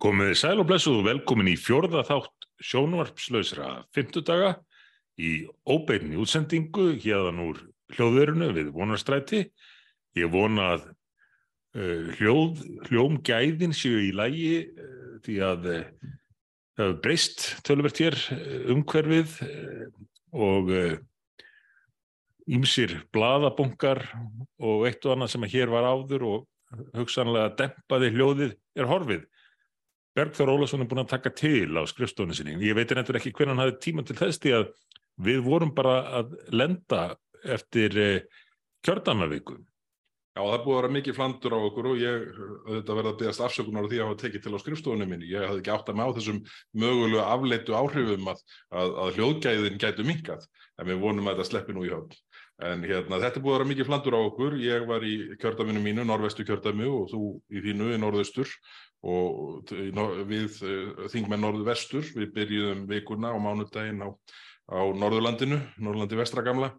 Komið sæl og blessuð og velkomin í fjórða þátt sjónvarpslausra fymtudaga í óbeinni útsendingu hérðan úr hljóðverunu við vonarstræti. Ég vona að uh, hljóð, hljómgæðin séu í lægi uh, því að uh, það hefur breyst tölvert hér umhverfið og ímsir bladabunkar og eitt og annað sem að hér var áður og hugsanlega dempaði hljóðið er horfið. Bergþór Ólason er búin að taka til á skrifstónu sinni. Ég veit endur ekki hvernig hann hafði tíma til þess því að við vorum bara að lenda eftir eh, kjördamavíku. Já, það búið að vera mikið flandur á okkur og ég þetta verði að byggast afsökunar á því að hafa tekið til á skrifstofunum minni. Ég hafði ekki átt að með á þessum mögulegu afleitu áhrifum að, að, að hljóðgæðin gætu minkað en við vonum að þetta sleppi nú í höfn. En hérna, þetta búið að vera mikið flandur á okkur. Ég var í kjördaminu mínu, norvestu kjördami og þú í þínu í norðaustur og við eh, þingmenn norðvestur, við byrjuðum vikuna á mánudaginn á, á Norðurlandinu, Norðurlandi vestra gamla,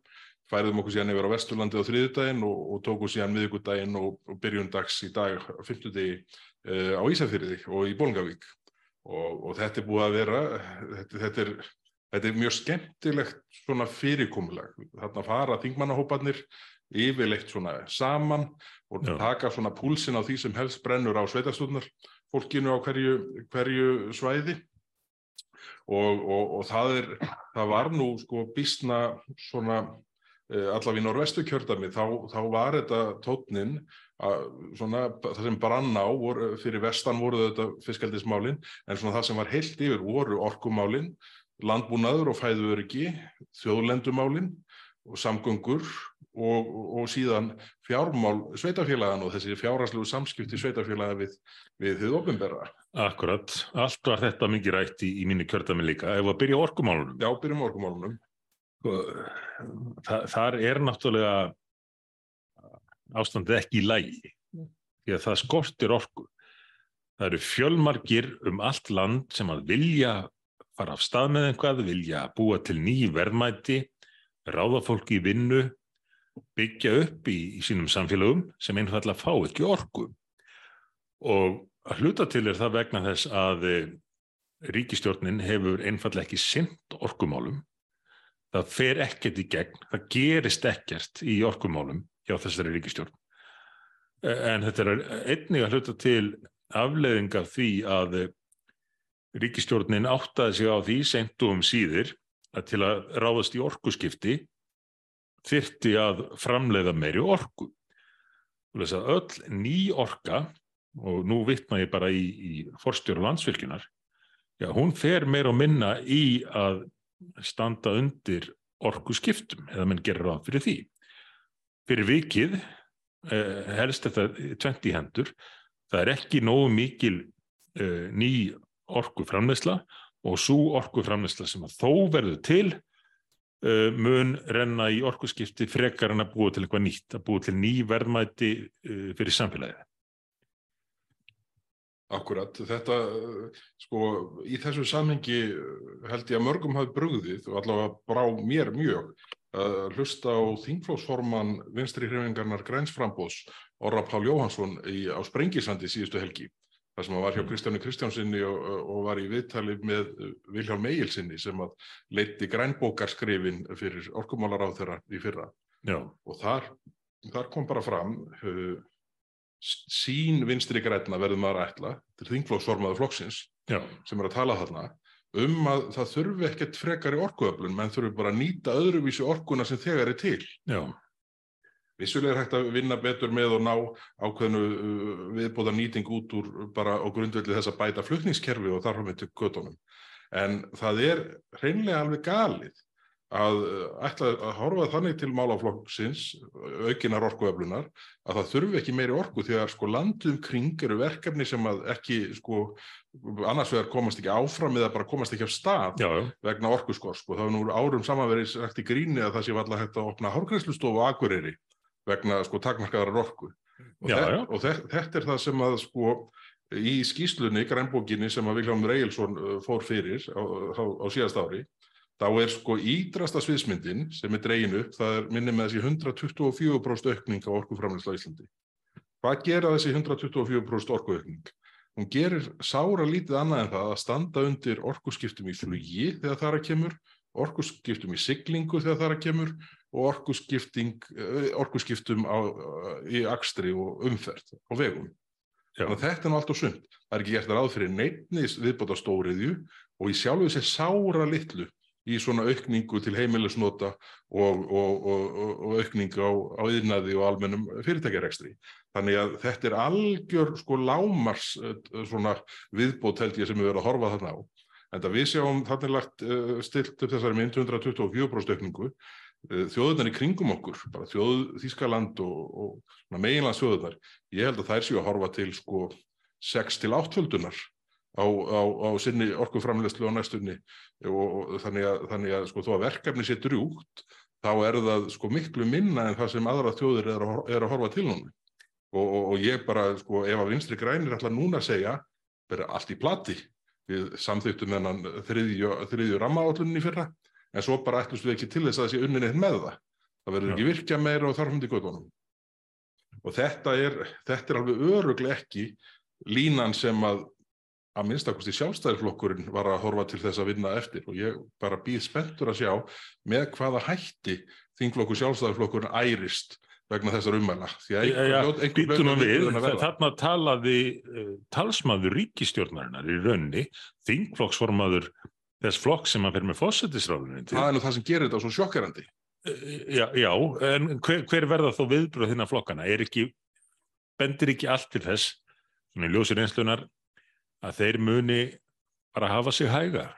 færiðum okkur síðan yfir á Vesturlandi á þriðudaginn og, og tókum síðan miðugudaginn og, og byrjum dags í dag, fymtudegi uh, á Ísafyrði og í Bólungavík og, og þetta er búið að vera, þetta, þetta, er, þetta er mjög skemmtilegt svona fyrirkomulag, þarna fara þingmannahópanir yfirleitt svona saman og taka svona púlsin á því sem helst brennur á sveitarstofnar fólkinu á hverju, hverju svæði. Og, og, og það, er, það var nú sko bísna svona eh, allavega í norvestu kjördami þá, þá var þetta tótnin að svona það sem brann á voru, fyrir vestan voru þetta fiskaldismálin en svona það sem var heilt yfir voru orkumálin landbúnaður og fæðuöryggi þjóðlendumálin og samgöngur og, og síðan fjármál sveitafélagan og þessi fjárhanslegu samskipti sveitafélaga við, við þið ofinberra. Akkurat, allt var þetta mikið rætt í, í mínu kjörtami líka. Ef við að byrja orkumálunum. Já, byrjum orkumálunum. Sko, Þa, þar er náttúrulega ástandið ekki í lægi, því að það skortir orku. Það eru fjölmargir um allt land sem að vilja fara af stað með einhvað, vilja búa til nýju verðmæti, ráða fólki í vinnu byggja upp í, í sínum samfélagum sem einfallega fá ekki orku. Og að hluta til er það vegna þess að eh, ríkistjórnin hefur einfallega ekki synd orkumálum. Það fer ekkert í gegn, það gerist ekkert í orkumálum hjá þessari ríkistjórn en þetta er einnig að hluta til afleðinga því að ríkistjórnin áttaði sig á því sentu um síðir að til að ráðast í orkuskipti þyrti að framleiða meiri orku. Öll ný orka, og nú vittna ég bara í, í forstjóru landsfylginar, hún fer meir og minna í að standa undir orku skiptum, eða menn gerir ráð fyrir því. Fyrir vikið eh, helst þetta 20 hendur, það er ekki nógu mikil eh, ný orku framleysla og svo orku framleysla sem að þó verður til Uh, mun renna í orkuskipti frekar en að búa til eitthvað nýtt, að búa til ný verðmæti uh, fyrir samfélagið. Akkurat, þetta, sko, í þessu samhengi held ég að mörgum hafi brugðið og allavega brá mér mjög að hlusta á þingflósforman vinstri hrefingarnar grænsframbóðs Orra Pál Jóhansson í, á Sprengisandi síðustu helgi þar sem hann var hjá Kristjáni Kristjánsinni og, og var í viðtali með Viljálm Egilsinni sem að leiti grænbókarskrifin fyrir orkumálar á þeirra í fyrra Já. og þar, þar kom bara fram uh, sín vinstri græna verður maður ætla til þingflóksformaðu flokksins Já. sem er að tala þarna um að það þurfi ekkert frekar í orkuöflun menn þurfi bara að nýta öðruvísi orkuna sem þegar er til Já Vissulega er hægt að vinna betur með og ná ákveðinu uh, viðbóða nýting út úr bara á grundvelli þess að bæta flutningskerfi og þarfum við til kötunum. En það er hreinlega alveg galið að uh, ætla að horfa þannig til málaflokksins, aukinar orkuöflunar, að það þurfi ekki meiri orku því að sko landum kring eru verkefni sem að ekki sko annars vegar komast ekki áfram eða bara komast ekki af stað já, já. vegna orkuskors. Sko það er nú árum samanverið sagt í gríni að það sé alltaf hægt að opna hárgræslustofu á Akureyri vegna sko takmarkaðar orku og, já, þe og þe þetta er það sem að sko í skýslunni, grænbókinni sem að Viljámur Egilson uh, fór fyrir á, á, á síðast ári þá er sko ídrasta sviðsmyndin sem er dregin upp, það er minni með þessi 124% aukning á orkuframleysla Íslandi. Hvað gera þessi 124% orkuaukning? hún gerir sára lítið annað en það að standa undir orkuskiptum í flugi þegar það er að kemur, orkuskiptum í siglingu þegar það er að kemur og orkuskiptum á, í akstri og umferð á vegum. Þetta er allt og sund. Það er ekki gert að ráð fyrir neittnis viðbóta stóriðju og í sjálfu þessi sára litlu í svona aukningu til heimilisnota og, og, og, og aukningu á, á yðnaði og almennum fyrirtækjarekstri. Þannig að þetta er algjör sko lámars eh, svona viðbót held ég sem við verðum að horfa þarna á. En það við sjáum þannig lagt uh, stilt upp þessari mynd 124% aukningu. Uh, þjóðunar í kringum okkur, bara þjóð Þískaland og meginlands þjóðunar, ég held að þær séu að horfa til sko 6 til 8 földunar á, á, á sinni orkuframlegslu á næstunni. Og, og þannig að, þannig að sko, þó að verkefni sé drjúgt þá er það sko, miklu minna en það sem aðra þjóður er að, er að horfa til núna. Og, og, og ég bara, sko, ef að vinstri grænir ætla núna að segja, vera allt í plati. Við samþýttum þennan þriðju, þriðju rammaállunni fyrra en svo bara ætlust við ekki til þess að það sé unnin eitt með það. Það verður ekki virkja meira og þarfum til gödunum og þetta er, þetta er alveg öruglega ekki línan sem að að minnstakosti sjálfstæðarflokkurinn var að horfa til þess að vinna eftir. Og ég bara býð spenntur að sjá með hvaða hætti þingflokkur sjálfstæðarflokkurinn ærist vegna þessar umæla. Þarna talaði uh, talsmaður ríkistjórnarinnar í raunni, þingflokksformaður þess flokk sem að fer með fósættisráðunni. Það er nú það sem gerir þetta svo sjokkerandi. Uh, já, já, en hver, hver verða þó viðbröð þinna flokkana? Er ekki, bendir ekki allt til þess, svona í ljósir einslunar, að þeir muni bara hafa sig hæga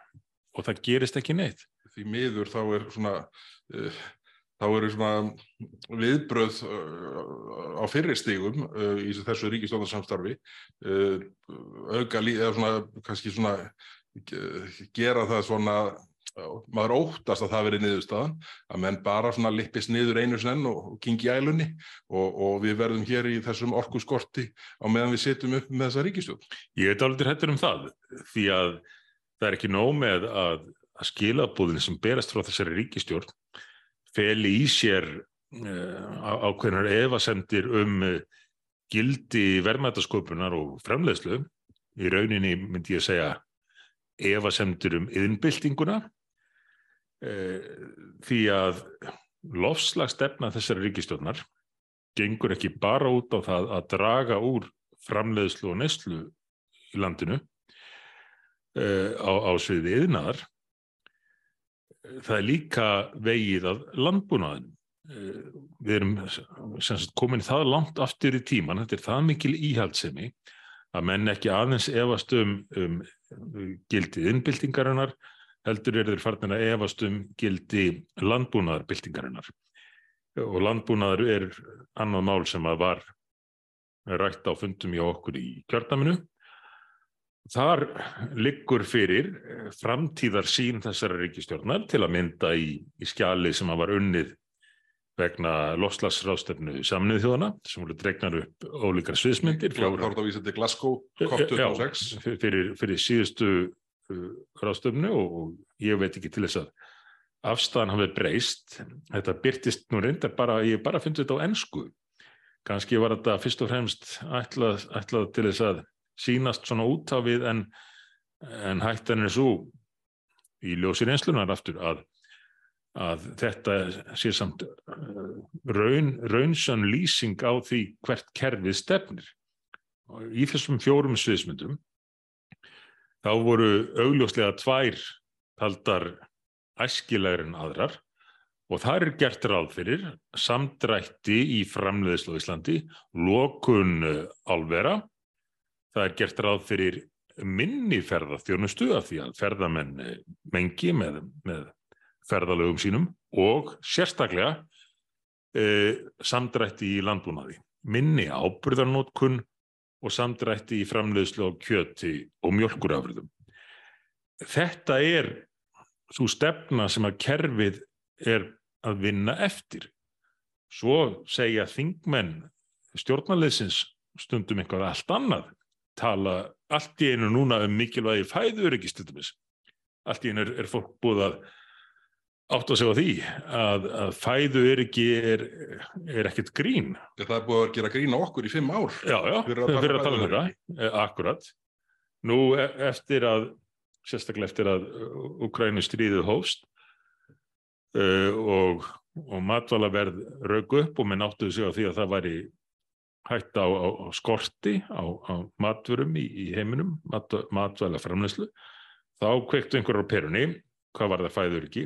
og það gerist ekki neitt. Því miður þá er svona, uh, þá eru svona viðbröð uh, á fyrirstígum uh, í þessu ríkistofnarsamstarfi auka líka, eða svona kannski svona gera það svona maður óttast að það veri niðurstaðan að menn bara svona lippist niður einu snenn og kingi ælunni og, og við verðum hér í þessum orku skorti á meðan við setjum upp með þessa ríkistjórn. Ég veit alveg hættur um það því að það er ekki nóg með að, að skilabúðin sem berast frá þessari ríkistjórn feli í sér uh, ákveðnar evasendir um uh, gildi verðmætasköpunar og fremleðslu í rauninni myndi ég segja evasendur um yðinbyltinguna Eh, því að lofslagstefna þessari ríkistjónar gengur ekki bara út á það að draga úr framleiðslu og neslu í landinu uh, á, á sviði yðnaðar. Það er líka vegið af landbúnaðin. Uh, við erum sagt, komin það langt aftur í tíman, þetta er það mikil íhaldsemi að menn ekki aðeins efast um, um gildið innbyltingarinnar heldur er þeir farnir að efast um gildi landbúnaðarbyltingarinnar og landbúnaður er annað mál sem að var rætt á fundum hjá okkur í kjörnaminu. Þar liggur fyrir framtíðar sín þessara ríkistjórnar til að mynda í, í skjali sem að var unnið vegna lofslagsrástefnu samnið þjóðana sem voru dregnar upp ólíkar sviðsmyndir. Þá er að vísa til Glasgow COP26. Fyrir, fyrir síðustu ráðstöfnu og ég veit ekki til þess að afstæðan hafi breyst. Þetta byrtist nú reyndar bara, ég bara finnst þetta á ennsku. Kanski var þetta fyrst og fremst ætlað, ætlað til þess að sínast svona út á við en, en hættan er svo í ljósir einslunar aftur að, að þetta sé samt uh, raun, raunsann lýsing á því hvert kerfið stefnir. Í þessum fjórum sviðsmyndum þá voru augljóslega tvær taldar æskilegar en aðrar og það er gert ráð fyrir samdrætti í framleiðslu á Íslandi, lokun álvera, það er gert ráð fyrir minni ferðarþjónustu af því að ferðamenn mengi með, með ferðalögum sínum og sérstaklega e, samdrætti í landbúnaði, minni ábyrðarnótkun og samdrætti í framleiðslu á kjöti og mjölkurafröðum. Þetta er svo stefna sem að kerfið er að vinna eftir. Svo segja þingmenn stjórnarleysins stundum eitthvað allt annað, tala allt í einu núna um mikilvægi fæður ekki stundum þess. Allt í einu er, er fólk búið að átt að segja því að, að fæðu er ekki er, er ekkert grín. Það er búið að gera grín á okkur í fimm ár. Já, já, fyrir að, fyrir að tala um þetta. Eh, akkurat. Nú e, eftir að, sérstaklega eftir að Ukrænu stríðið hófst uh, og, og matvælaverð raug upp og minn áttuðu sig á því að það væri hægt á, á, á skorti á, á matvurum í, í heiminum, mat, matvæla framleyslu, þá kvektu einhverjar á perunni, hvað var það fæður ekki,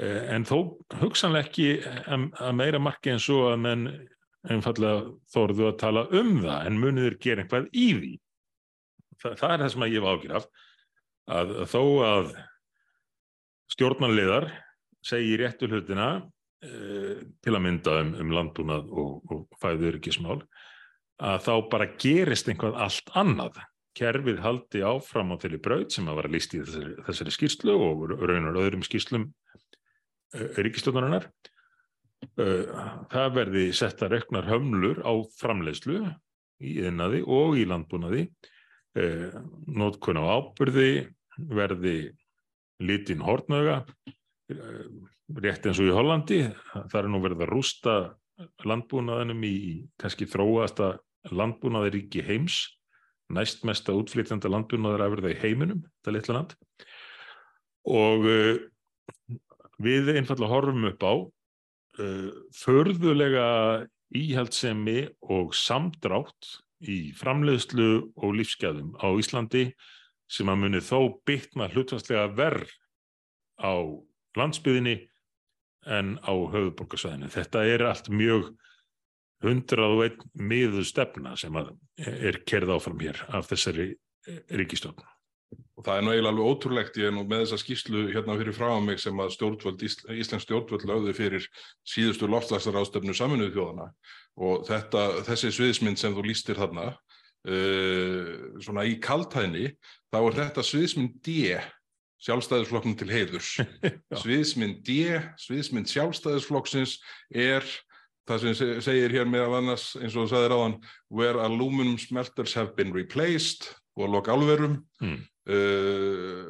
en þó hugsanlega ekki að meira marki en svo að menn einfallega þóruðu að tala um það en muniður gera einhvað í því. Þa, það er það sem ég hef ágjur af að, að þó að stjórnarliðar segi réttu hlutina uh, til að mynda um, um landbúnað og, og fæður ekki smál að þá bara gerist einhvað allt annað. Kerfið haldi áfram á þeirri braut sem að vera líst í þessari, þessari skýrslu og raunar öðrum skýrslum ríkistjónarinnar það verði setta reknar hömlur á framleiðslu í yðnaði og í landbúnaði. Nótkun á ábyrði verði litin hortnöga rétt eins og í Hollandi. Það er nú verið að rústa landbúnaðinum í kannski þróasta landbúnaðiríki heims. Næstmesta útflytjanda landbúnaðar að verða í heiminum, þetta litla land. Og við einfallega horfum upp á uh, förðulega íhaldsemi og samdrátt í framleiðslu og lífsgæðum á Íslandi sem að muni þó bytna hlutværslega verð á landsbyðinni en á höfuborgarsvæðinu. Þetta er allt mjög 101 miðu stefna sem er kerð áfram hér af þessari ríkistofn og það er nú eiginlega alveg ótrúlegt ég er nú með þessa skýslu hérna fyrir frá mig sem að stjórnvöld, Íslands stjórnvöld lögðu fyrir síðustu loftlagsarástöfnu saminuðu þjóðana og þetta, þessi sviðismynd sem þú lístir þarna uh, svona í kaltæðni þá er þetta sviðismynd D sjálfstæðisflokknum til heiðurs. Sviðismynd D sviðismynd sjálfstæðisflokksins er það sem segir hér með að annars eins og það sagði ráðan where aluminum smelters have been replaced og að loka álverum. Mm. Uh,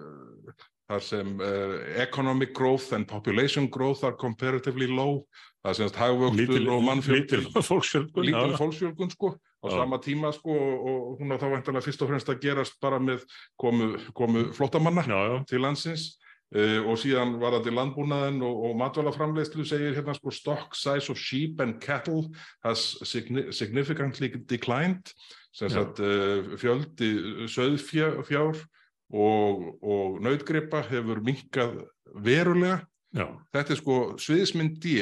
þar sem uh, economic growth and population growth are comparatively low. Það semst hagvöxtur og mannfjölgun. lítil fólksfjölgun, lítil fólksfjölgun sko á já. sama tíma sko og hún á þá vantanlega fyrst og fremst að gerast bara með komu, komu flottamanna já, já. til landsins. Uh, og síðan var það til landbúnaðin og, og matvælaframleyslu segir hérna sko stock size of sheep and cattle has significantly declined. Sem sagt uh, fjöldi söðfjár og, og nautgripa hefur minkað verulega. Já. þetta er sko sviðismynd D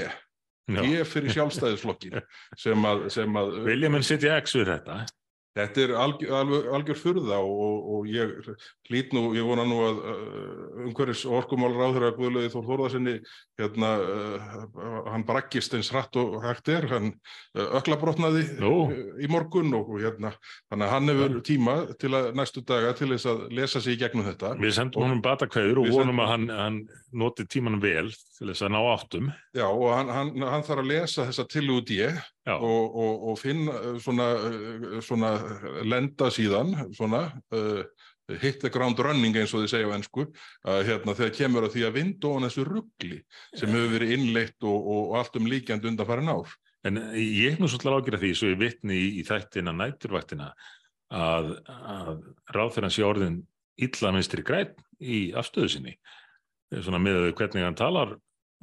D fyrir sjálfstæðisflokkin sem að, að Viljum en sitt í X við þetta Þetta er algjör, algjör, algjör furða og, og ég hlýt nú, ég vona nú að uh, umhverfis orkumálur áður að Guðlaði Þór Þórðarsinni, hérna, uh, hann brakkist eins hratt og hægt er, hann uh, öklabrotnaði í morgun og hérna, þannig að hann hefur tíma til að næstu daga til þess að lesa sig í gegnum þetta. Við sendum honum batakveður og vonum að hann, hann noti tímanum vel til þess að ná áttum. Já og hann, hann, hann þarf að lesa þessa tilúð ég og, og, og finna eh, svona, eh, svona lenda síðan svona uh, hit the ground running eins og þið segja á ennsku að hérna þegar kemur að því að vind og þessu ruggli sem hefur verið innleitt og, og allt um líkjand undan farin ár. En ég er nú svolítið ágjörð því svo ég vittni í, í þættina nætturvættina að, að hann sé orðin illa minnstri græn í afstöðu sinni. Svona með hvernig hann talar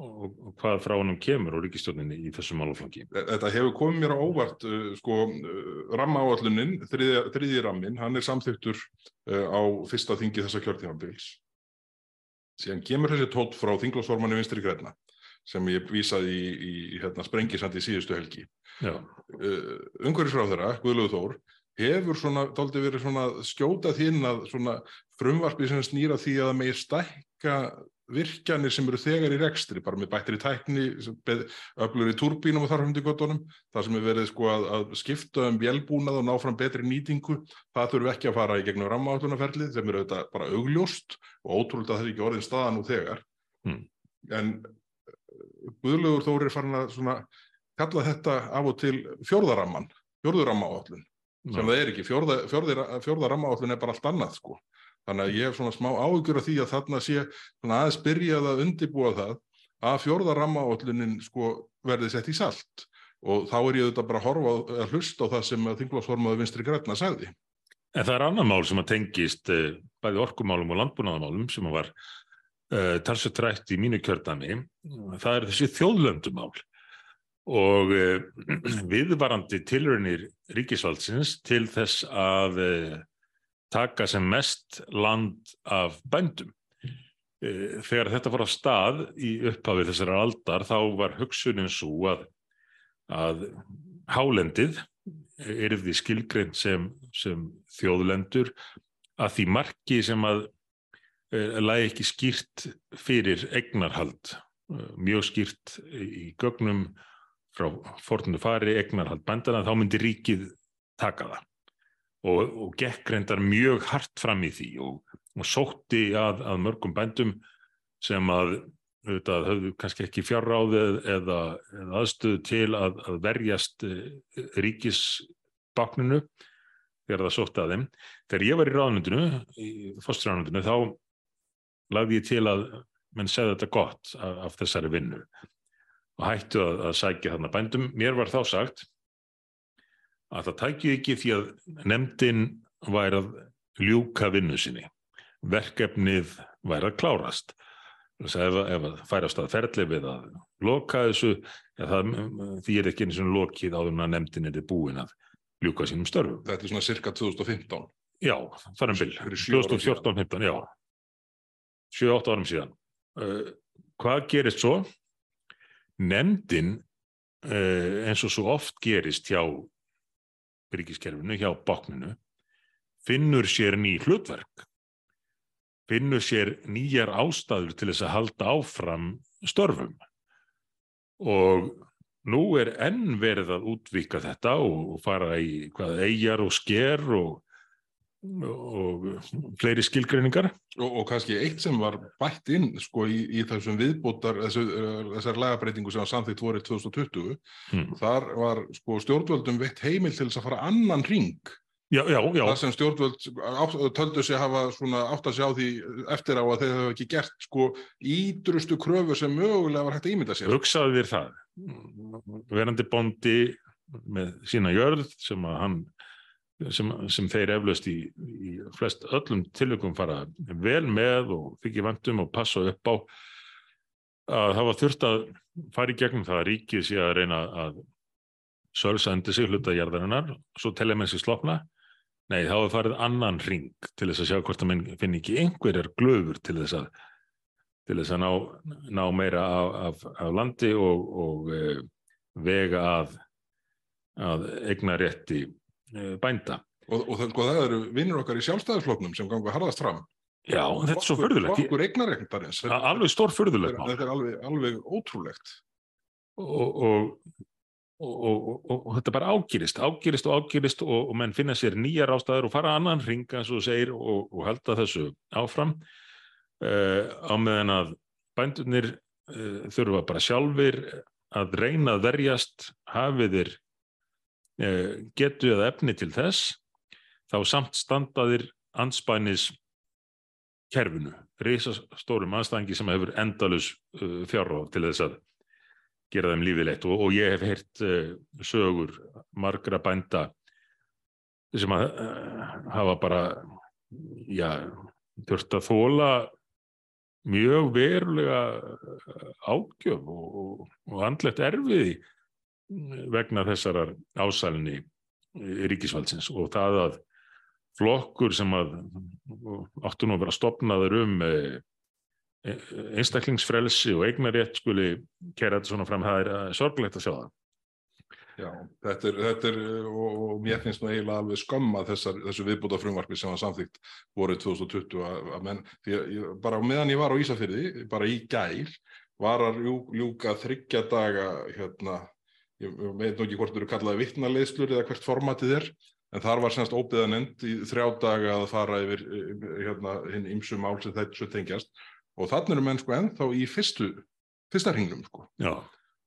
og, og hvað frá honum kemur á ríkistjóninni í þessum málaflangi? Þetta hefur komið mér á óvart, uh, sko, uh, rammaáallunin, þriðji rammin, hann er samþyktur uh, á fyrsta þingi þessa kjörtímanbils. Síðan kemur þessi tótt frá þinglósformanni vinstri græna sem ég vísaði í, í, í hérna, sprengisandi síðustu helgi. Uh, Ungverðisráð þeirra, Guðlúð Þór, hefur svona, daldi verið svona skjótað hinn að svona frumvarpi sem snýra því að það meir stækka virkjanir sem eru þegar í rekstri, bara með bættri tækni, öflur í turbínum og þarfum til göttunum, það sem er verið sko að, að skipta um vélbúnað og ná fram betri nýtingu, það þurfum ekki að fara í gegnum rammaáttunarferlið, þeim eru þetta bara augljóst og ótrúlega það er ekki orðin staða nú þegar. Hmm. En eh, Guðlaugur Þóri er farin að svona kalla þetta af og til fjórðaramman, fjórðurammaállun, sem það er ekki, fjórðarammaállun er bara allt annað sko. Þannig að ég hef svona smá áhugjur af því að þarna sé aðeins byrjað að undibúa það að fjórða rammaóllunin sko verði sett í salt og þá er ég auðvitað bara að horfa að hlusta á það sem þinglásformaðu vinstri græna sagði. En það er annar mál sem að tengist uh, bæði orkumálum og landbúnaðamálum sem var uh, talsveit rætt í mínu kjördami. Það er þessi þjóðlöndumál og uh, viðvarandi tilrönir ríkisvaldsins til þess að taka sem mest land af bændum. Þegar þetta fór á stað í upphafið þessari aldar þá var hugsunin svo að, að hálendið er því skilgreint sem, sem þjóðlendur að því marki sem að e, lægi ekki skýrt fyrir egnarhald, e, mjög skýrt í gögnum frá fornu fari egnarhald bændana, þá myndi ríkið taka það og, og gekk reyndar mjög hart fram í því og, og sótti að, að mörgum bændum sem að auðvitað höfðu kannski ekki fjárráð eða, eða aðstöðu til að, að verjast e, ríkisbakninu þegar það sótti að þeim. Þegar ég var í ráðnundinu, í fóstræðnundinu, þá lagði ég til að menn segði þetta gott af, af þessari vinnu og hættu að, að sækja þarna bændum. Mér var þá sagt að það tækju ekki því að nefndin væri að ljúka vinnu sinni. Verkefnið væri að klárast ef, ef að færast að ferli við að loka þessu ja, það, því er ekki eins og lokið áður en að nefndin er búin að ljúka sínum störfum. Þetta er svona cirka 2015? Já, það er um byrj, 2014-15, já, 7-8 árum síðan. Uh, hvað gerist svo? Nefndin, uh, eins og svo oft gerist hjá byrjikiskerfinu, hjá bókninu, finnur sér ný hlutverk finnur sér nýjar ástæður til þess að halda áfram störfum. Og nú er enn verið að útvíka þetta og fara í hvað eigjar og sker og, og fleiri skilgreiningar. Og, og kannski eitt sem var bætt inn sko í, í þessum viðbútar, þessu, þessar lagabreitingu sem var samþýtt vorið 2020, hmm. þar var sko stjórnvöldum veitt heimil til þess að fara annan ring Já, já, já. Það sem stjórnvöld töldu sig hafa átt að sjá því eftir á að þeir hafa ekki gert sko ídrustu kröfu sem mögulega var hægt að ímynda sér. Hugsaðu þér það. Verandi bondi með sína jörð sem, hann, sem, sem þeir eflaust í, í flest öllum tilvægum fara vel með og þykja vandum og passa upp á að það var þurft að fara í gegnum það að ríkið sé að reyna að sölsa undir sig hlutajarðarinnar, svo telja með sér slopna. Nei, þá er farið annan ring til þess að sjá hvort að minn finn ekki einhverjar glöfur til þess að, til þess að ná, ná meira af, af, af landi og, og e, vega að, að egna rétti bænda. Og, og það, sko, það eru vinnur okkar í sjálfstæðisfloknum sem gangu að harðast fram. Já, þetta er svo förðulegt. Okkur egna réttarins. Alveg stór förðulegt. Þetta er alveg, alveg ótrúlegt. Og, og Og, og, og, og þetta bara ágýrist, ágýrist og ágýrist og menn finna sér nýjar ástæður og fara annan ringa eins og segir og halda þessu áfram uh, á meðan að bændunir uh, þurfa bara sjálfur að reyna að verjast hafiðir eh, getu eða efni til þess þá samt standaðir anspænis kerfinu, risastórum anstæðingi sem hefur endalus fjárráð til þess að gera þeim lífið leitt og, og ég hef heyrt uh, sögur margra bænda sem að hafa bara já, þurft að þóla mjög verulega eh, ágjöf og, og andlegt erfiði vegna þessarar ásælni ríkisvaldsins og það að flokkur sem að áttu nú að vera stopnaður um einstaklingsfrelsi og eignarétt skuli kæra þetta svona fram, það er uh, sorglegt að sjá það. Já, þetta er, þetta er og, og mér finnst nú eiginlega alveg skömma þessar, þessu viðbúta frumvarpi sem var samþygt voruð 2020 að, að menn, því að ég, bara meðan ég var á Ísafyrði, bara í gæl, var að ljú, ljúka þryggja daga, hérna, ég veit ekki hvort þú eru kallaði vittnaleðslur eða hvert formatið er, en þar var semst óbyðanend í þrjá daga að fara yfir hérna hinn ymsum mál sem þetta tengjast og þannig eru menn sko ennþá í fyrstu, fyrsta hringnum sko. Já.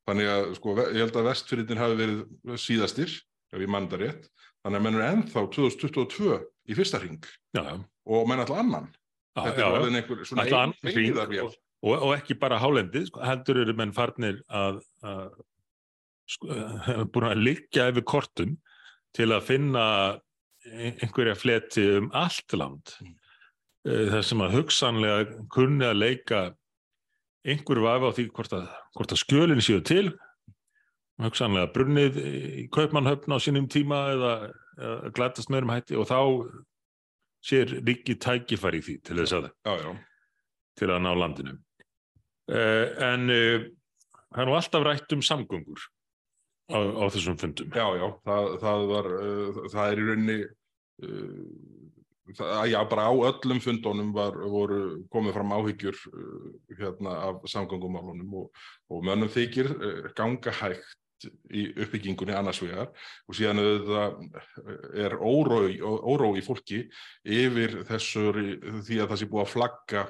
Þannig að sko ég held að vestfyrirtin hafi verið síðastir, ef ég mann það rétt, þannig að menn eru ennþá 2022 í fyrsta hring já. og menn alltaf annan. Já, Þetta er alveg einhver svona einn feyðarvél. Og, og, og ekki bara hálendið, sko, heldur eru menn farnir að, að búin að liggja yfir kortum til að finna einhverja fleti um allt land Mm. uh, þar sem að hugsanlega kunni að leika einhver vafi á því hvort að, hvort að skjölinn séu til hugsanlega brunnið í kaupmannhöfn á sínum tíma eða, eða glætast meðrum hætti og þá sér ríki tækifæri því til þess að, já, já, til að ná landinu. Uh, en uh, það er nú alltaf rætt um samgöngur á, á þessum fundum. já, já, það, það var, uh, það er í rauninni, uh, það, já, bara á öllum fundunum var, voru komið fram áhyggjur uh, hérna af samgöngumálunum og, og mönnum þykir uh, ganga hægt í uppbyggingunni annars vegar og síðan auðvitað er órói, órói í fólki yfir þessu því að það sé búið að flagga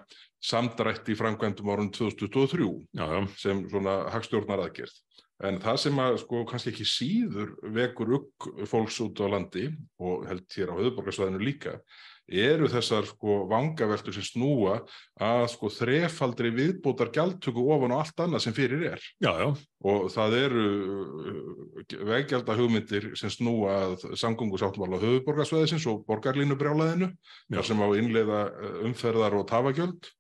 samdrætti í framkvæmdum árun 2023 Já, já, sem svona hagstjórnar aðgerð. En það sem að sko kannski ekki síður vekur ugg fólks út á landi og held hér á höfuborgarsvæðinu líka eru þessar sko vangaveltur sem snúa að sko þrefaldri viðbótar gjaldtöku ofan á allt annað sem fyrir er. já, já, Og það eru veggjaldar hugmyndir sem snúa að samgöngusáttmála höfuborgarsvæðisins og borgarlínubrjálaðinu, sem á innleiða eh, umferðar og tafagjöld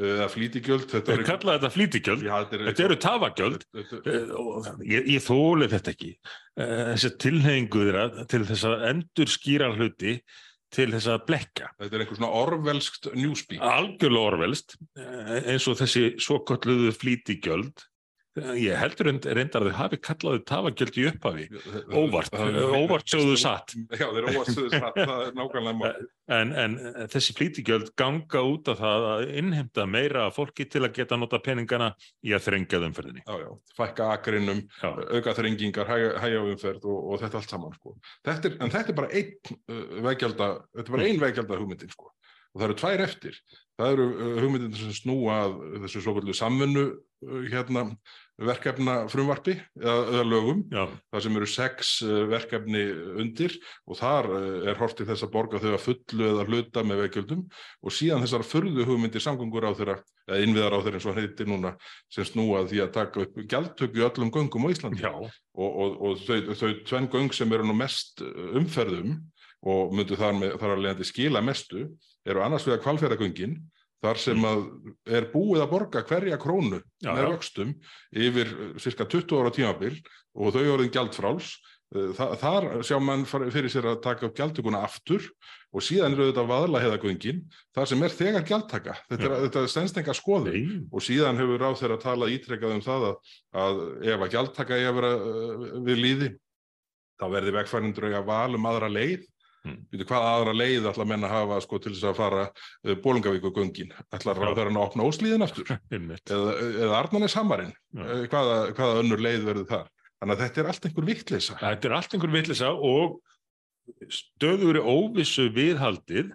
eða flýtigjöld. Þetta þeir kalla þetta flýtigjöld, Já, þetta, þetta eru tafagjöld Eh, ég, ég þóli þetta ekki. Eh, Þessi tilhengu þeirra til þess að endur skýra hluti til þess að blekka. þetta er einhver svona orvelskt njúsbík. algjörlega orvelst eins og þessi svo kalluðu flýtigjöld ég heldur reynd- reyndar að þau hafi kallaðu tafagjöld í upphafi óvart, óvart sjóðu satt Já, þeir eru óvart sjóðu satt, það er nákvæmlega mál. en, en þessi flýtigjöld ganga út af það að innheimta meira af fólki til að geta nota peningana í að þrengja umferðinni Já, já, fækka akrinum, auka þrengingar, hægja, umferð og, og þetta allt saman, sko. Þetta er, en þetta er bara einn veggjalda, þetta er bara ein veggjalda hugmyndin, sko. Og það eru tvær eftir. Það eru hugmyndin sem snúa að þessu svo kvöldu samvinnu uh, hérna, verkefna frumvarpi eða, eða lögum já, þar sem eru sex uh, verkefni undir og þar uh, er hort til þess að borga þau að fullu eða hluta með veikjöldum og síðan þessar furðu hugmyndir samgöngur á þeirra, eða innviðar á þeirra eins og heitir núna, sem snúa að því að taka upp gjaldtöku í öllum göngum á Íslandi. Já, og, og, og þau, þau tvenn göng sem eru nú mest uh, umferðum og myndu þar, með, þar að leiðandi skila mestu eru annars vegar kvalfjörðagöngin þar sem að er búið að borga hverja krónu Já, með vöxtum yfir cirka 20 ára tímabil og þau orðin gjaldfráls Uh, þa þar sjá mann fyrir sér að taka upp gjaldtökuna aftur og síðan eru þetta vaðlaheiðagöngin þar sem er þegar gjaldtaka. Þetta, er, þetta er stendstenga skoðun. Nei, og síðan hefur ráð þeirra talað ítrekkað um það að, að ef að gjaldtaka eigi að vera uh, við líði þá verði vegfærindur eiga val um aðra leið Mm. Hvað aðra leið ætla menn að hafa sko, til þess að fara uh, Bólingavíkugöngin ætlar Já. ráð þeirra að opna óslíðin aftur eða, eða Arnarnes Hamarinn Já. uh, hvaða, hvaða önnur leið verður þar þannig að þetta er allt einhver vittleysa Þetta er allt einhver vitlisa og stöður óvissu viðhaldið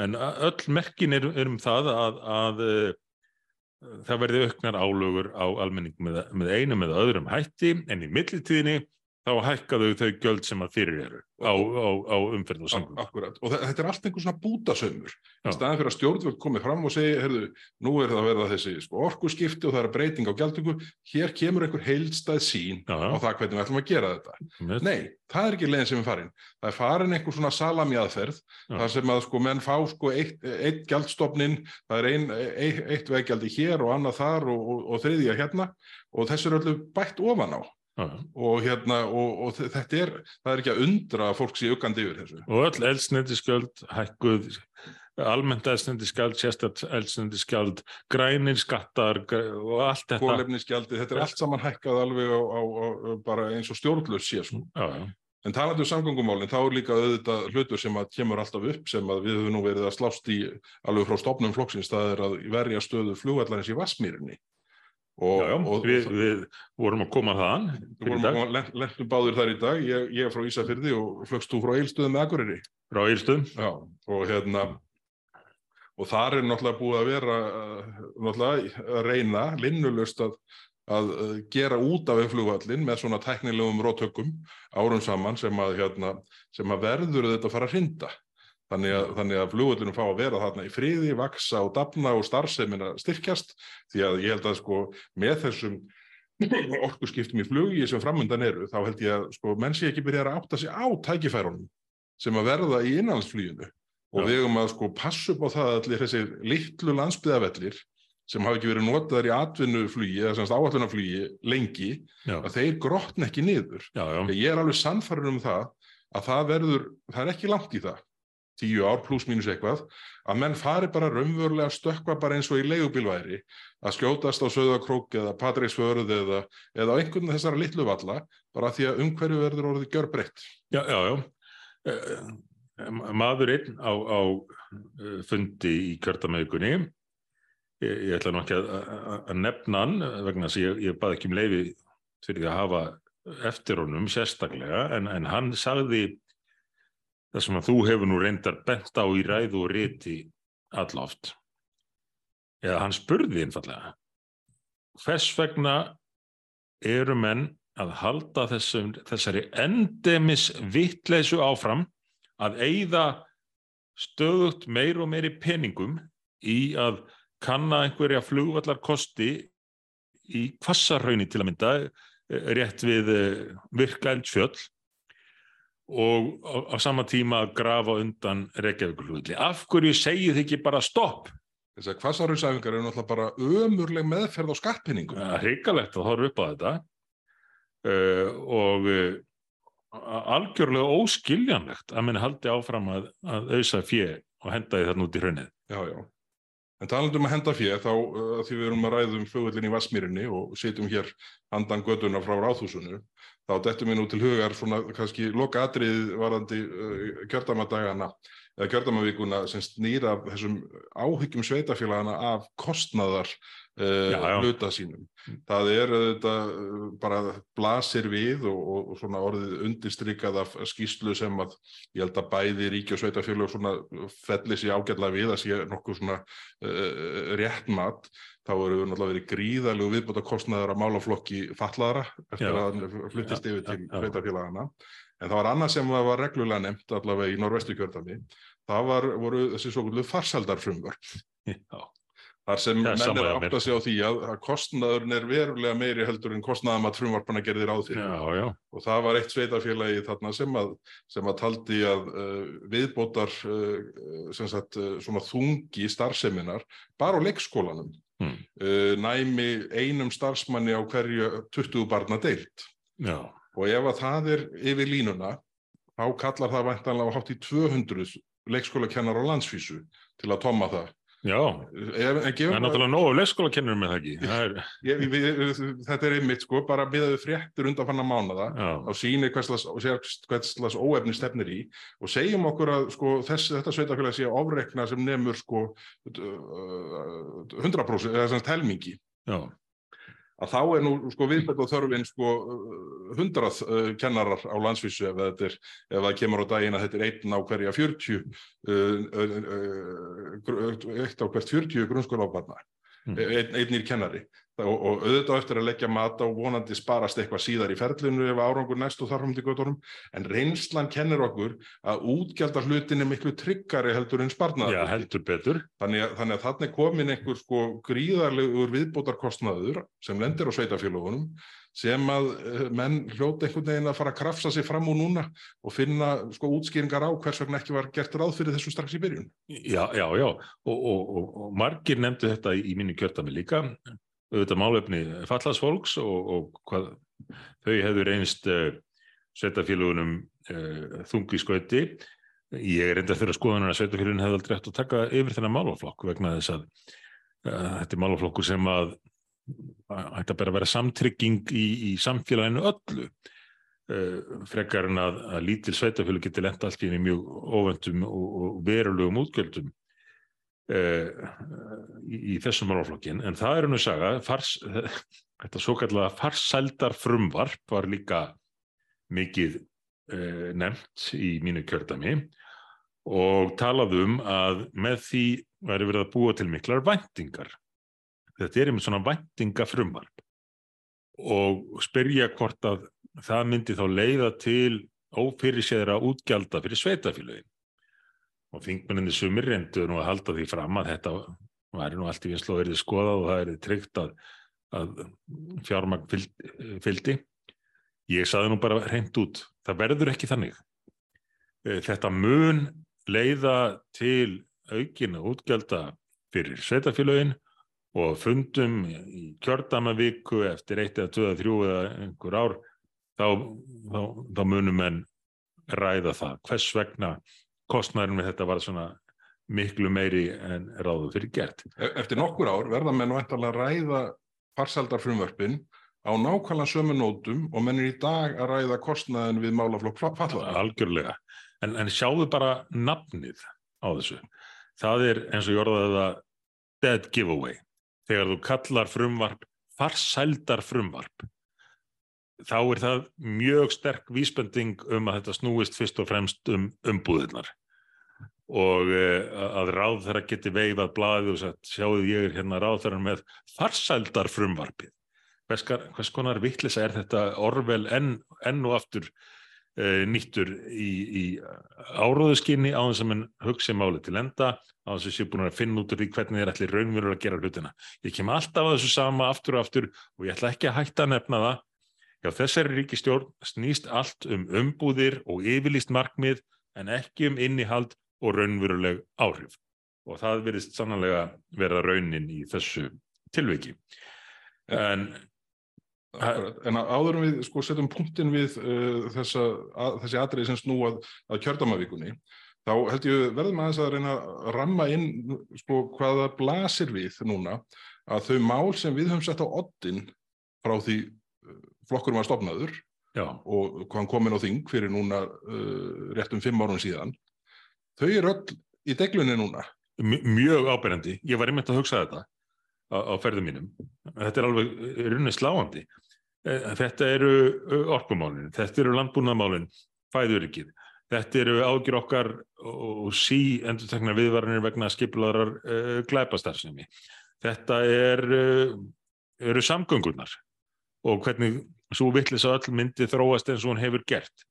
en öll merkin er, er um það að, að uh, það verði auknar álögur á almenning með, með einum eða öðrum hætti en í millitíðinni þá hækkaðu þau gjöld sem að fyrir eru á, á, á umferð og samgöngum. Akkurat, og þe- þetta er allt einhver svona bútasaumur Já. í staðan fyrir að stjórnvöld komið fram og segi, heyrðu, nú er það að verða þessi sko, orkuskipti og það er breyting á gjaldtöku hér kemur einhver heildstæð sín Já, á það hvernig við ætlum að gera þetta já. Nei, það er ekki leiðin sem er farin það er farin einhver svona salami aðferð Já. þar sem að sko menn fá sko eitt, eitt gjaldstofnin, það er ein, eitt, eitt veggjaldi hér og annað þar og, og, og þriðja hérna og þessu er öllu bætt ofan á. Og hérna og, og þe- þetta er, það er ekki að undra að fólk sé uggandi yfir þessu Og öll eldsnendisgjöld hækkuð almennt eldsnendisgjöld, sérstætt eldsnendisgjöld, grænir skattar og allt þetta. kólefnisgjaldi, þetta er allt saman hækkað alveg á, á, á bara eins og stjórnlaus sé sko. En talandi um samgöngumálinn, þá er líka auðvitað hlutur sem að kemur alltaf upp sem að við höfum nú verið að slást í alveg frá stopnum flokksins, það er að verja stöðu flugvallarins í Vassmýrinni. Og, já, já. og, Við, við vorum að koma þaðan við vorum að lent, lentum báður þar í dag, ég, ég er frá Ísafyrði og flögst þú frá Eilstöðum með Akureyri. frá Eilstöðum. Já, og hérna og þar er náttúrulega búið að vera náttúrulega að reyna linnulust að, að gera út af flugvallin með svona tæknilegum rótökum árum saman sem að, hérna, sem að verður þetta að fara að hrinda þannig að, þannig að flugvallinu fá að vera þarna í friði, vaksa og dafna og starfsemin að styrkjast. Því að ég held að sko með þessum orkuskiptum í flugi sem framöndan eru þá held ég að sko menn sé ekki byrja að átta sig á tækifærunum sem að verða í innanlandsfluginu. Og við eigum að sko passa upp á það að allir þessi litlu landsbyðavellir sem hafa ekki verið notaðar í atvinnuflugi eða semst áallunaflugi lengi já, að þeir grotna ekki niður. já, já, Ég er alveg sannfærin um það að það verður, það er ekki langt í það, tíu ár pluss mínus eitthvað, að menn fari bara raunverulega að stökkva bara eins og í leigubílværi, að skjótast á Söðakrók eða Patríksförð eða, eða á einhvern þessara litlu valla, bara því að umhverju verður orðið gjörbreytt. já, já, já. Eh, Maður einn á, á eh, fundi í kjördamaukunni, ég, ég ætla nú ekki að, að, nefna hann vegna að ég, ég bað ekki um leifi fyrir því að hafa eftir honum sérstaklega, en, en hann sagði það sem að þú hefur nú reyndar bent á í ræðu og riti alloft. Eða hann spurði einfallega, hvers vegna eru menn að halda þessum, þessari endemis vittleysu áfram að eyða stöðugt meir og meiri peningum í að kanna einhverja flugvallar kosti í kvassarhaunni til að mynda eh, rétt við eh, virka eldsfjöll og á, á sama tíma að grafa undan Reykjavíkulugli. Af hverju segið þið ekki bara stopp? Þessar kvassarhausæfingar eru náttúrulega bara ömurleg meðferð á skattpenningum. Það er hrikalegt að horfa upp á þetta uh, og uh, algjörlega óskiljanlegt að menn haldi áfram að, að auðsa fjö og henda því þarna út í hraunið. Já, já. En talandi um að henda fér, þá uh, því við erum að ræða um flugvöllin í Vassmýrinni og sitjum hér handan göduna frá ráðhúsinu, þá dettum við nú til hugar svona kannski loka atrið varandi uh, kjördamadagana eða kjördamavíkuna sem snýra þessum áhyggjum sveitafélagana af kostnaðar uh, hluta sínum. Það er þetta bara blasir við og, og, og svona orðið undirstrykað af skýslu sem að ég held að bæði ríki og sveitafélag svona felli sér ágætlega við að sé nokkuð svona uh, rétt mat. Þá eru við náttúrulega verið gríðalegu viðbúta kostnaðar að málaflokki fatlaðara eftir Já. að hann fluttist yfir til sveitafélagana en það var annað sem var reglulega nefnt allavega í norvestu kjördami það var, voru þessi svo kvöldu farsaldarfrumvörp Já, þar sem Já, menn er hjá að sig á því að, að kostnaðurinn er verulega meiri heldur en kostnaðum að frumvarpana gerði ráð fyrir. Já, já, og það var eitt sveitafélagi þarna sem að, sem að taldi að uh, viðbótar uh, sem sagt, uh, þungi starfseminar bara á leikskólanum Hmm. uh, næmi einum starfsmanni á hverju 20 barna deilt já, og ef að það er yfir línuna þá kallar það væntanlega á hátt í 200 leikskólakennar á landsfísu til að tomma það já. ef, en Það er náttúrulega nógu leikskólakennurum með það ekki. Það er, ég, við, við, þetta er einmitt sko bara miðaðu fréttur undanfanna mánada já, á síni hverslas, óefni stefnir í og segjum okkur að sko, þess, þetta sveitafélag sé ofrekna sem nemur sko, uh, 100% eða sem sagt helmingi já, að þá er nú sko viðbætt og þörfin sko hundrað uh, kennarar á landsvísu ef þetta er, ef það kemur á daginn að þetta er einn á hverja 40 uh, uh, uh, eitt á hvert 40 grunnskóla ábarna Mm. einn, einnir kennari og, og auðvitað eftir að leggja mat á vonandi sparast eitthvað síðar í ferlinu ef árangur næst og þarfum til göttunum en reynslan kennir okkur að útgjaldar hlutin er miklu tryggari heldur en sparnaðar já, heldur betur. Þannig að, þannig að þannig er komin einhver sko gríðarlegur viðbótarkostnaður sem lendir á sveitafélagunum sem að eh, menn hljóta einhvern veginn að fara að krafsa sig fram úr núna og finna sko útskýringar á hvers vegna ekki var gert ráð fyrir þessu strax í byrjun. Já, já, já, og, og, og, og margir nefndu þetta í mínu kjörtami líka, auðvitað málefni fallaðsfólks og, og hvað þau hefðu reynst uh, sveitafélagunum uh, þungi skauti. Ég er enda fyrir að skoðunar að sveitafélagin hefði aldrei hægt að taka yfir þennan málaflokk vegna þess að uh, þetta er málaflokkur sem að ætti að bara vera samtrygging í, í samfélaginu öllu. Frekar en að, að lítil sveitafélag geti lent allt í mjög óvendum og, og verulegum útgjöldum uh, í, í þessum málaflokkin en það er nú saga. Fars, þetta svo kallega farsældar frumvarp var líka mikið uh, nefnt í mínu kjördami og talað um að með því væri verið að búa til miklar væntingar. Þetta er einmitt svona væntinga frumvarp og spyrja hvort að það myndi þá leiða til ófyrirséðra útgjalda fyrir sveitafélögin og þingmenninni sumir reyndu nú að halda því fram að þetta væri nú allt í vinslu að verið skoðað og það er tryggt að, að fjármagn fylg, fylgdi. Ég saði nú bara reynd út það verður ekki þannig. Eh, Þetta mun leiða til aukina útgjalda fyrir sveitafélögin og fundum í kjördamavíku eftir eitt eða tvö eða þrjú eða einhver ár þá, þá, þá munum menn ræða það. Hvers vegna kostnærin við þetta var svona miklu meiri en ráðu fyrir gert. E- Eftir nokkur ár verða menn að ræða farsaldarfrumvörpin á nákvæmlega sömu nótum og menn er í dag að ræða kostnaðin við málaflokk fallara. algjörlega en, en sjáðu bara nafnið á þessu það er eins og ég orðaði það dead giveaway þegar þú kallar frumvarp farsældar frumvarp þá er það mjög sterk vísbending um að þetta snúist fyrst og fremst um umbúðirnar og uh, að ráð þeirra geti veifað blaðið og sagt sjáðu ég er hérna ráð þeirra með farsældar frumvarpið hvers, hvers konar vittlisa er þetta orvel enn, enn og aftur uh, nýttur í, í áróðuskinni á þess að mann hugsi máli til enda á þess að sé búin að finna út úr því hvernig þeir ætli raunverður að gera hlutina. Ég kem alltaf að þessu sama aftur og aftur og ég ætla ekki að hætta að nefna það. Já, þessari ríkistjórn snýst allt um umbúðir og yfirlýst markmið en ekki um innihald og raunveruleg áhrif. Og það verðist sannlega vera raunin í þessu tilviki. En. En áður en við sko, setjum punktin við uh, þessa, að, þessi atriði sem snúa að, kjördamavíkunni, þá held ég verðum aðeins að reyna að ramma inn sko, hvaða blasir við núna að þau mál sem við höfum sett á oddin frá því flokkurum var stopnaður já, og hvað komin á þing fyrir núna uh, rétt um fimm árum síðan, þau eru öll í deglunni núna. m- mjög áberandi. Ég var einmitt að hugsa þetta á, á ferðum mínum. Þetta er alveg runni sláandi. Eh, Þetta eru orkumálin, þetta eru landbúnaðmálin, fæðuryggið. Þetta eru ágjur okkar og sí endur tekna viðvaranir vegna skipularar uh, glæpastarfsemi. Þetta er, uh, eru samgöngurnar og hvernig svo vittlis að öll myndi þróast eins og hún hefur gert.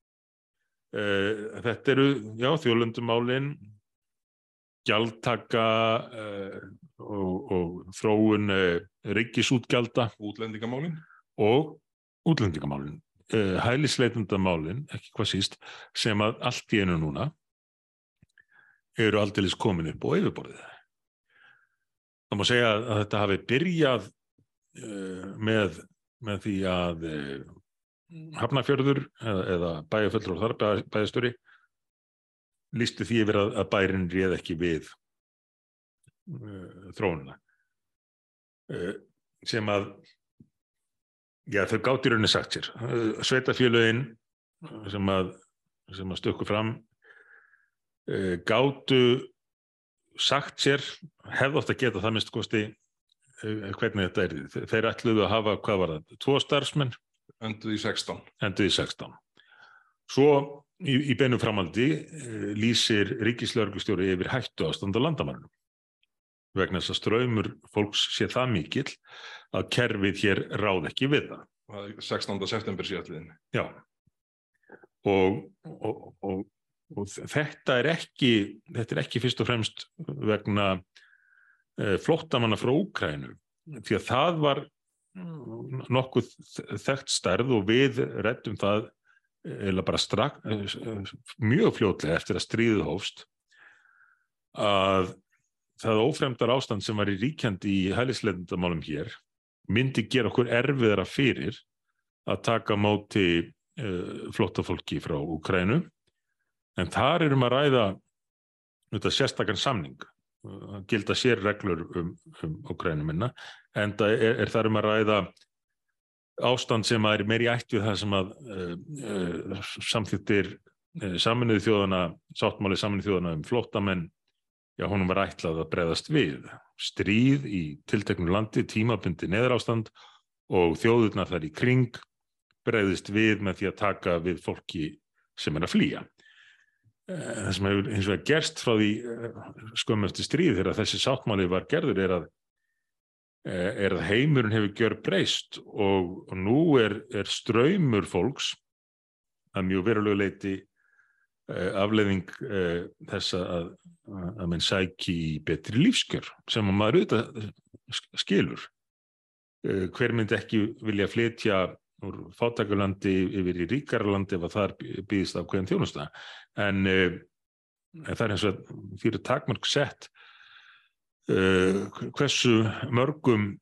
Uh, þetta eru, já, þjólundumálin, gjaldtaka uh, og, og þróun uh, ríkisútgjalda Útlendingamálin. og útlendingamálin, hælisleitundamálin, ekki hvað síst, sem að allt í einu núna eru aldeilis komin upp á yfirborðið. Það má segja að þetta hafi byrjað með, með því að uh, Hafnafjörður eða, eða bæjarföllur og þar bæ, bæjastöri lístu því yfir að, að bærin réð ekki við uh, þróunina. Uh, sem að Já, þau gátt í rauninni sagt sér. Uh, Sveitafélögin sem að, sem að stökku fram gáttu sagt sér, hefði oft að geta það minnst kosti hvernig þetta er. Þe- Þeir ætluðu að hafa, hvað var það, tvo starfsmenn, Enduð í 16. enduð í 16. Svo í, í beinu framaldi uh, lýsir ríkislörglustjóri yfir hættu ástand á landamærunum vegna þess að ströymur fólks sé það mikill að kerfið hér ráð ekki við það. Það er 16. september síðastliðin. Já. Og, og, og, og þetta er ekki, þetta er ekki fyrst og fremst vegna flóttamanna frá Úkrænu, því að það var nokkuð þekkt stærð og við reddum það eða bara strak, eh, mjög fljótlega eftir að stríðið hófst að það ófremdar ástand sem var í ríkjandi í hælisleitundamálum hér myndi gera okkur erfiðara fyrir að taka á móti uh, flóttafólki frá Úkrænu en þar erum að ræða þetta sérstakann samning gilda sér reglur um, um Úkrænu minna en það er, er þar um að ræða ástand sem að er meiri ætt við það sem að uh, uh, samþýttir uh, saminuðu þjóðana sáttmáli saminuðu þjóðana um flóttamenn já, honum var ætlað að breyðast við. Stríð í tilteknu landi, tímabundi neðrástand og þjóðurnar þar í kring breyðist við með því að taka við fólki sem er að flýja. Það sem hefur hins vegar gerst frá því skömm eftir stríð þegar þessi sáttmáli var gerður er að, er að heimurinn hefur gjör breyst og, og nú er, er ströymur fólks að mjög verulegu leiti afleðing þess að, að menn sæki betri lífskjör sem að maður auðvitað skilur. Hver myndi ekki vilja flytja úr fátakulandi yfir í ríkarlandi ef að þar býðist af hverjum þjónusta. En, uh, það er eins og fyrir takmörg sett uh, hversu mörgum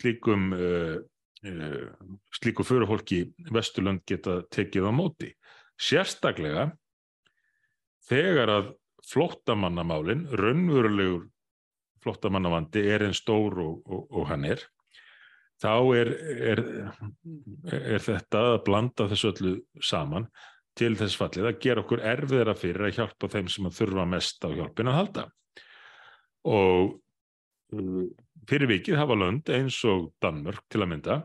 slíkum slíku förufólki Vesturlund geta tekið á móti. Sérstaklega þegar að flóttamannamálin, raunverulegur flóttamannavandi er einn stór og, og, og hann er, þá er, er, er þetta að blanda þessu öllu saman til þess fallið að gera okkur erfiðra fyrir að hjálpa þeim sem þurfa mest á hjálpin að halda. Og uh, fyrir vikið hafa lönd eins og Danmörk til að mynda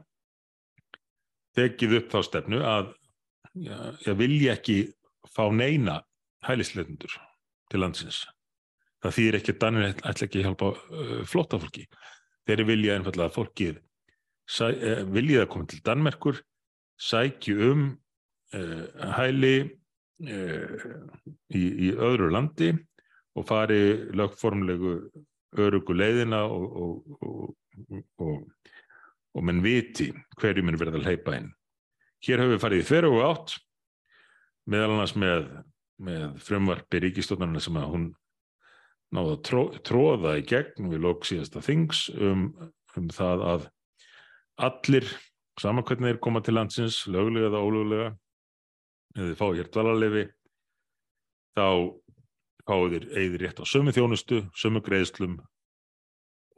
tekið upp þá stefnu að ég vilja ekki fá neina hælisleitundur til landsins. Það þýðir ekki að Danir ætla ekki að hjálpa uh, flotta fólki. Þeir vilja einfallega að fólkið viljið að koma til Danmerkur, sækju um uh, hæli í, í öðru landi og fari lögformlegu örugu leiðina og, og, og, og menn viti hverju minn verða að leipa inn. Hér höfum við farið í þverju og átt meðal annars með með frumvarpi ríkistofnarna sem að hún náða tró, tróða í gegn við lók síðasta þings um, um það að allir saman hvernig þeir koma til landsins lögulega eða ólögulega eða þið fá hér dvalarlefi þá fáu þeir eigður rétt á sömu þjónustu, sömu greiðslum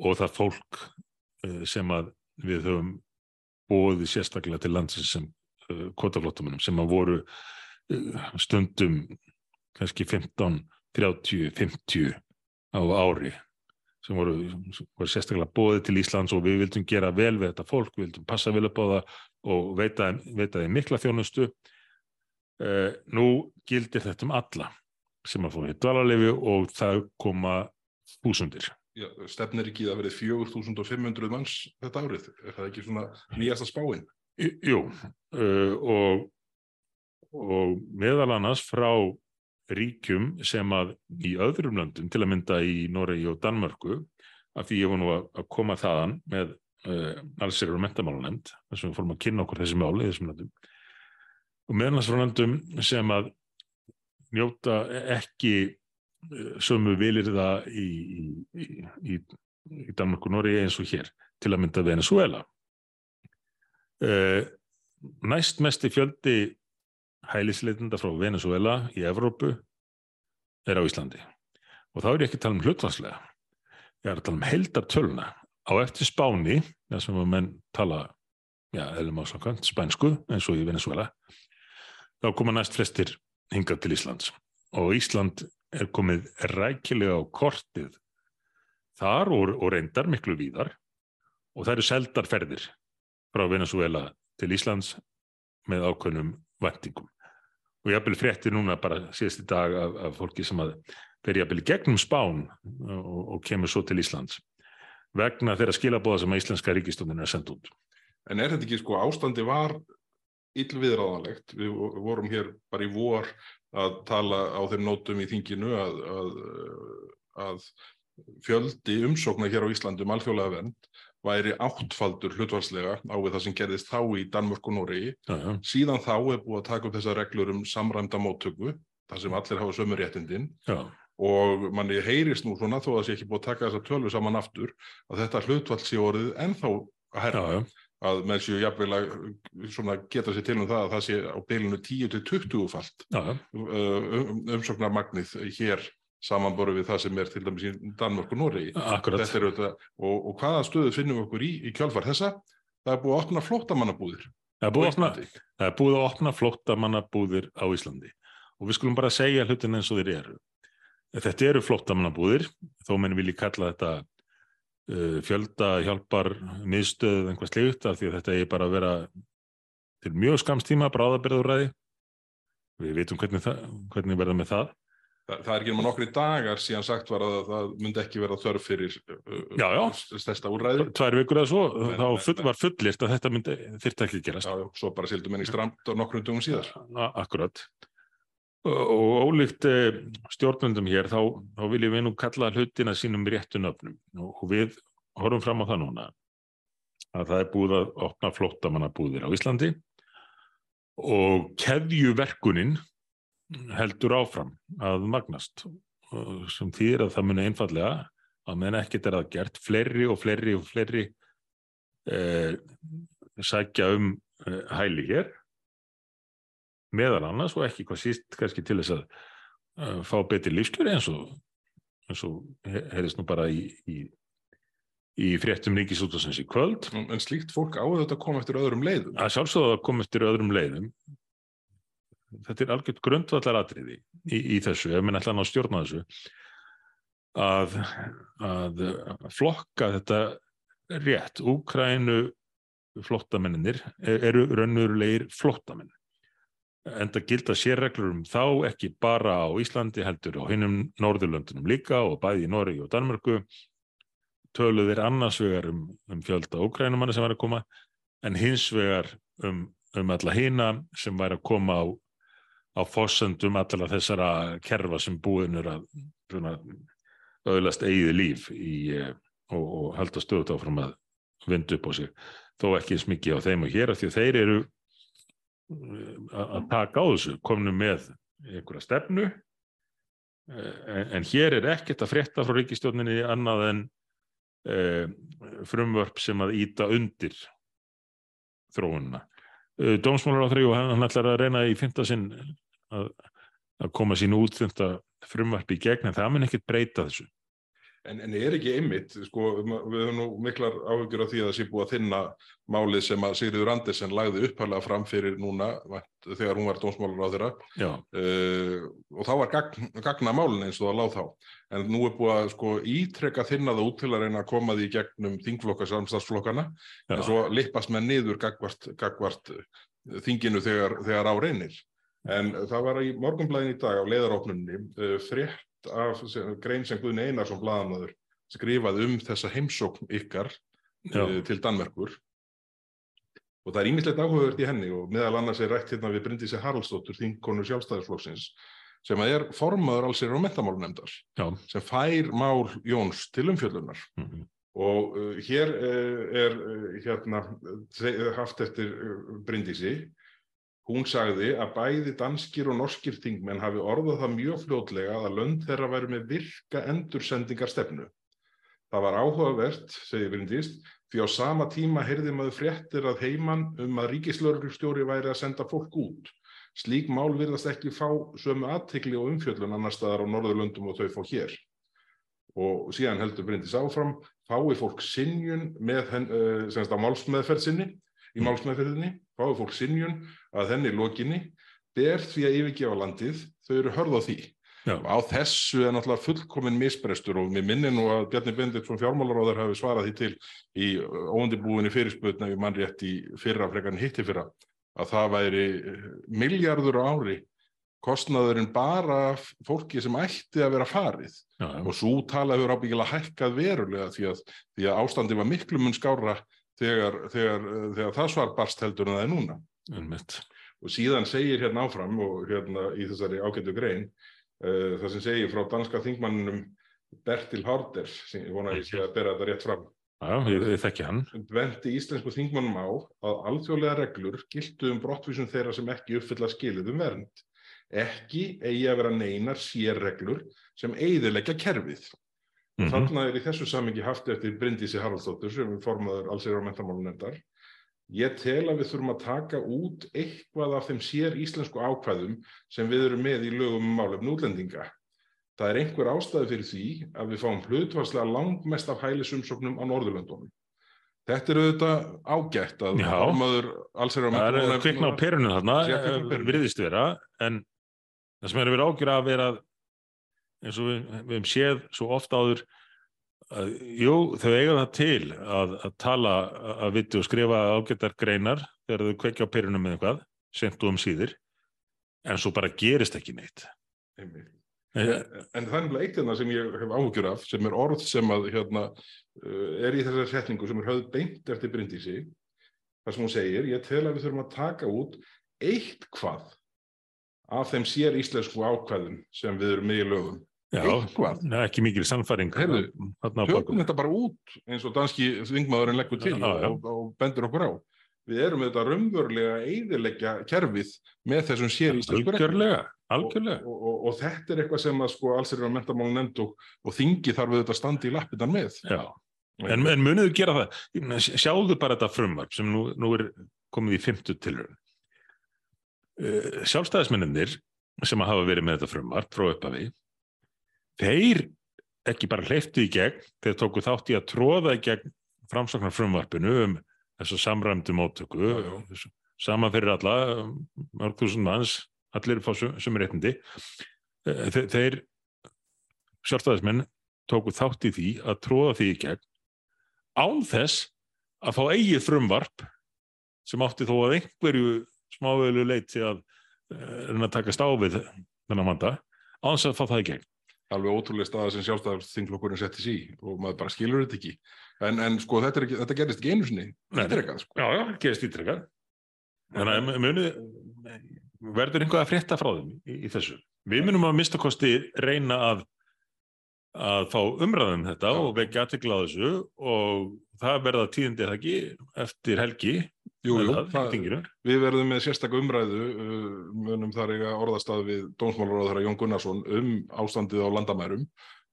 og það fólk uh, sem að við höfum bóðið sérstaklega til landsins sem uh, kvotaflótumunum sem að voru uh, stundum kannski 15, 30, 50 á ári sem voru, voru sérstaklega bóðið til Íslands og við vildum gera vel við þetta fólk, við vildum passa vel upp á það og veita þeim mikla þjónustu. Uh, nú gildir þetta um alla sem að fóra í dvalarlefi og það koma þúsundir. Já, stefnir ekki að verið 4500 manns þetta árið, er það ekki svona nýjasta spáinn? Jú, uh, og, og meðal annars frá ríkjum sem að í öðrum löndum, til að mynda í Noregi og Danmörku, af því ég var nú að koma þaðan með uh, allsir og mentamálunemnd, þess að við fórum að kynna okkur þessi máli þessum löndum, og meðanast frá löndum sem að njóta ekki uh, sömu vilir það í, í, í, í Danmörku og Noregi eins og hér, til að mynda Venezuela. Uh, næst mest í fjöldi hælisleitenda frá Venezuela í Evrópu er á Íslandi. Og þá er ég ekki að tala um hlutvarslega. Ég er að tala um heldartöluna. Á eftir Spáni, það sem að menn tala, já, spænsku, eins og í Venezuela, þá koma næst flestir hingað til Íslands. Og Ísland er komið rækilega á kortið þar og, og reyndar miklu víðar og það eru seldarferðir frá Venezuela til Íslands með ákveðnum vendingum og ég hafði frétti núna bara síðast í dag af, af fólki sem að fer ég að byrja gegnum spán og, og kemur svo til Íslands vegna þeirra skilabóða sem að Íslenska ríkistofnun er sendt út. En er þetta ekki sko ástandi var yllviðráðanlegt? Við vorum hér bara í vor að tala á þeim nótum í þinginu að, að, að fjöldi umsóknar hér á Íslandum alþjóðlega vend væri áttfaldur hlutvarslega á við það sem gerðist þá í Danmörk og Noregi. Síðan þá er búið að taka upp þessar reglur um samræmda móttöku, þar sem allir hafa sömur réttindin Já. og manni heyrist nú svona, þó að það sé ekki búið að taka þessar tölvu saman aftur, að þetta hlutvall sé orðið ennþá að herra. Já, að með séu jafnvel að geta sér til um það að það sé á beilinu 10-20 falt um, umsóknarmagnið hér samanboru við það sem er til dæmis í Danmörk og Nóri og, og hvaða stöðu finnum við okkur í í kjálfar þessa? Það er búið að opna flóttamannabúðir Það er búið, opna, það er búið að opna flóttamannabúðir á Íslandi. Og við skulum bara segja hlutin eins og þeir eru. Þetta eru flóttamannabúðir þó menn vilji kalla þetta uh, fjölda hjálpar miðstöð einhvað sliðut af því að þetta er bara að vera til mjög skamstíma bráðabirðuræði við veitum hvernig, hvernig verða með það Það, það er ekki um nokkri dagar síðan sagt var að það myndi ekki vera þörf fyrir já, já. stærsta úrræði. Tvær vikur eða svo, men, þá full, var fullist að þetta myndi þyrta ekki gerast. Já, svo bara sildum henni stramt og nokkrum dugum síðar. Akkurat. Og, ólíkt eh, stjórnvöndum hér, þá, þá viljum við nú kalla hlutina sínum réttu nöfnum og við horfum fram á það núna að það er búið að opna flóttamannabúðir á Íslandi og keðjuverkunin heldur áfram að magnast sem þýðir að það muni einfallega að meðan ekkert er að gert fleiri og fleiri og fleiri eh, sækja um eh, hæli hér meðal annars og ekki hvað síst kannski til þess að uh, fá betri lífskjöri eins og, eins og heyrðist nú bara í, í, í fréttum ríkisútasins í kvöld. En slíkt fólk áður þetta að koma eftir öðrum leiðum? Að sjálfsögða að koma eftir öðrum leiðum. Þetta er algjört grundvallar atriði í, í þessu, ef minn ætla að ná stjórna þessu, að, að flokka þetta rétt. Úkrænu flottamenninir eru raunverulegir flottamenn en það gilda sérreglur um þá ekki bara á Íslandi heldur á hinnum Norðurlöndunum líka og bæði í Noregi og Danmörku töluðir annars vegar um, um fjölda ókrænumanna sem var að koma en hins vegar um, um alla hina sem var að koma á, á fósendum allar þessara kerfa sem búinur að auðlast eigið líf í, eh, og, og halda stöðut áfram að vindu upp á sig þó ekki smikið á þeim og hér af því að þeir eru að taka á þessu, komnu með einhverja stefnu en, en hér er ekkert að frétta frá ríkistjóninni annað en e, frumvörp sem að íta undir þróununa. Dómsmálar á þrjú, hann ætlar að reyna í fymtasinn að, að koma sín út þetta frumvörp í gegn en það mun ekkert breyta þessu. En, en er ekki ymmit, sko, við höfum nú miklar áhugjur á því að það sé búið að finna málið sem að Sigriður Andersen lagði upphæflega fram fyrir núna þegar hún var dómsmálar á þeirra uh, og þá var gagn, gagna málin eins og það láð þá. En nú er búið að sko, ítrekka þinna það út til að reyna að koma því gegnum þingflokka, samstagsflokkana, en svo lippast með niður gagvart, gagvart þinginu þegar, þegar á reynir. En það var í morgunblæðin í dag á leiðaróknunni uh, frétt af grein sem Guðni Einarsson blaðanaður skrifaði um þessa heimsókn ykkar uh, til Danmerkur. Og það er ímislegt áhugaverð í henni og meðal annars er rætt hérna við Bryndísi Haraldsdóttur, þingkonur sjálfstæðarflokksins sem að er formaður alls er á mentamálunefndar sem fær mál Jóns til umfjöldunar mm -hmm. og uh, hér er hérna haft eftir Bryndísi Hún sagði að bæði danskir og norskir þingmenn hafi orðað það mjög fljótlega að lönd þeirra væri með virka endursendingar stefnu. Það var áhugavert, segir Bryndist, því á sama tíma heyrði maður fréttir að heimann um að ríkislörgurstjóri væri að senda fólk út. Slík mál virðast ekki fá sömu aðtikli og umfjöllun annar staðar á Norðurlöndum og þau fá hér. Og síðan heldur Bryndis áfram, fái fólk sinjun með uh, semst á málsmeðferð sinni í málsmeðferðinni, fái fólk sinjun að henni lokinni, ber því að yfirgefa landið, þau eru hörð á því. Já. Á þessu er náttúrulega fullkominn misbrestur og mér minnir nú að Bjarni Bendit frá fjármálaróðar hafi svarað því til í óundibúinni fyrirspötna við mannrétt í fyrra frekarinn hitti fyrra að það væri miljardur á ári kostnaðurinn bara fólki sem ætti að vera farið já, og svo talaði við ábyggilega hækkað verulega því að, því að ástandi var miklu mun skára þegar, þegar, þegar það svar barst heldur en það er núna. Unmitt. Og síðan segir hérna áfram og hérna í þessari ágættu grein uh, það sem segir frá danska þingmannunum Bertil Harder, sem ég vona að ég sé að bera þetta rétt fram. Já, ég, ég þekki hann. Vendi íslensku þingmannum á að alþjóðlega reglur gildu um brottvísun þeirra sem ekki uppfylla skilið um vernd. Ekki eigi að vera neinar sérreglur sem eiðilegja kerfið. Mm -hmm. Þannig er í þessu samingi haft eftir Bryndísi Haraldsdóttur sem er formadur allsir á mentamálunendar. Ég tel að við þurfum að taka út eitthvað af þeim sér íslensku ákvæðum sem við erum með í lögum um málefn útlendinga. Það er einhver ástæði fyrir því að við fáum hlutvarslega langmest af hælisumsóknum á Norðurlöndunum. Þetta er auðvitað ágætt að formadur allsir á mentamálunendar... Það er kvikna á perunum þarna, virðist vera, en það sem er að vera ágjur að vera eins og við, við hefum séð svo ofta áður að jú, þau eiga það til að, að tala að viti og skrifa ágættar greinar þegar þau kvekja á perunum með eitthvað sent og um síður en svo bara gerist ekki neitt Einmitt. En, en það er náttúrulega eitt af hérna það sem ég hef áhugjur af sem er orð sem að hérna, uh, er í þessari setningu sem er höfð beint eftir Bryndísi þar sem hún segir, ég tel að við þurfum að taka út eitt hvað af þeim sér íslensku ákvæðum sem við erum með í lögum Já, neða, ekki mikil sannfæring á tökum þetta bara út eins og danski þingmaðurinn leggur til Já, já. og, og bendur okkur á. Við erum þetta raunverulega eiðilegja kerfið með þessum sér reglum. Algjörlega, algjörlega. og, og, og þetta er eitthvað sem að sko alls er á mentamálun nefnd og, og þingi þarf við þetta að standa í lappitan með. Já, en, en munið gera það. Sjáðu bara þetta frumvarp sem nú, nú er komið í fymtu tilraun. Uh, Sjálfstæðismennir sem hafa verið með þetta frumvarp frá upphafi, þeir ekki bara hleyftu í gegn, þeir tóku þátt í að tróða í gegn framsóknar frumvarpinu um þessu samræmdu móttöku, Já, já. saman fyrir alla, mörg þúsund manns, allir fá sumir réttindi. Eh, Þe þeir sjálfstæðismenn tóku þátt í því að tróða því í gegn án þess að fá eigið frumvarp sem átti þó að einhverju smáveglu leiti að reyna að takast á við þennan vanda án þess að fá það í gegn. Alveg ótrúlega staða sem sjálfstæðarþingflokkurinn setti sí og maður bara skilur þetta ekki en, en sko þetta, er ekki, þetta gerist ekki einu sinni Nei. ítrekað, sko. Já, já, gerist ítrekkað. Þannig að munið verður einhvað að frétta frá þeim í, í þessu. Við munum að mista kosti reyna að að fá umræðum þetta Já. og vekja aðtekla á þessu og það verða tíðindi er það ekki eftir helgi jú, jú, það, við verðum með sérstakka umræðu uh, munum þar eiga orðastað við dómsmálaráðara Jón Gunnarsson um ástandið á landamærum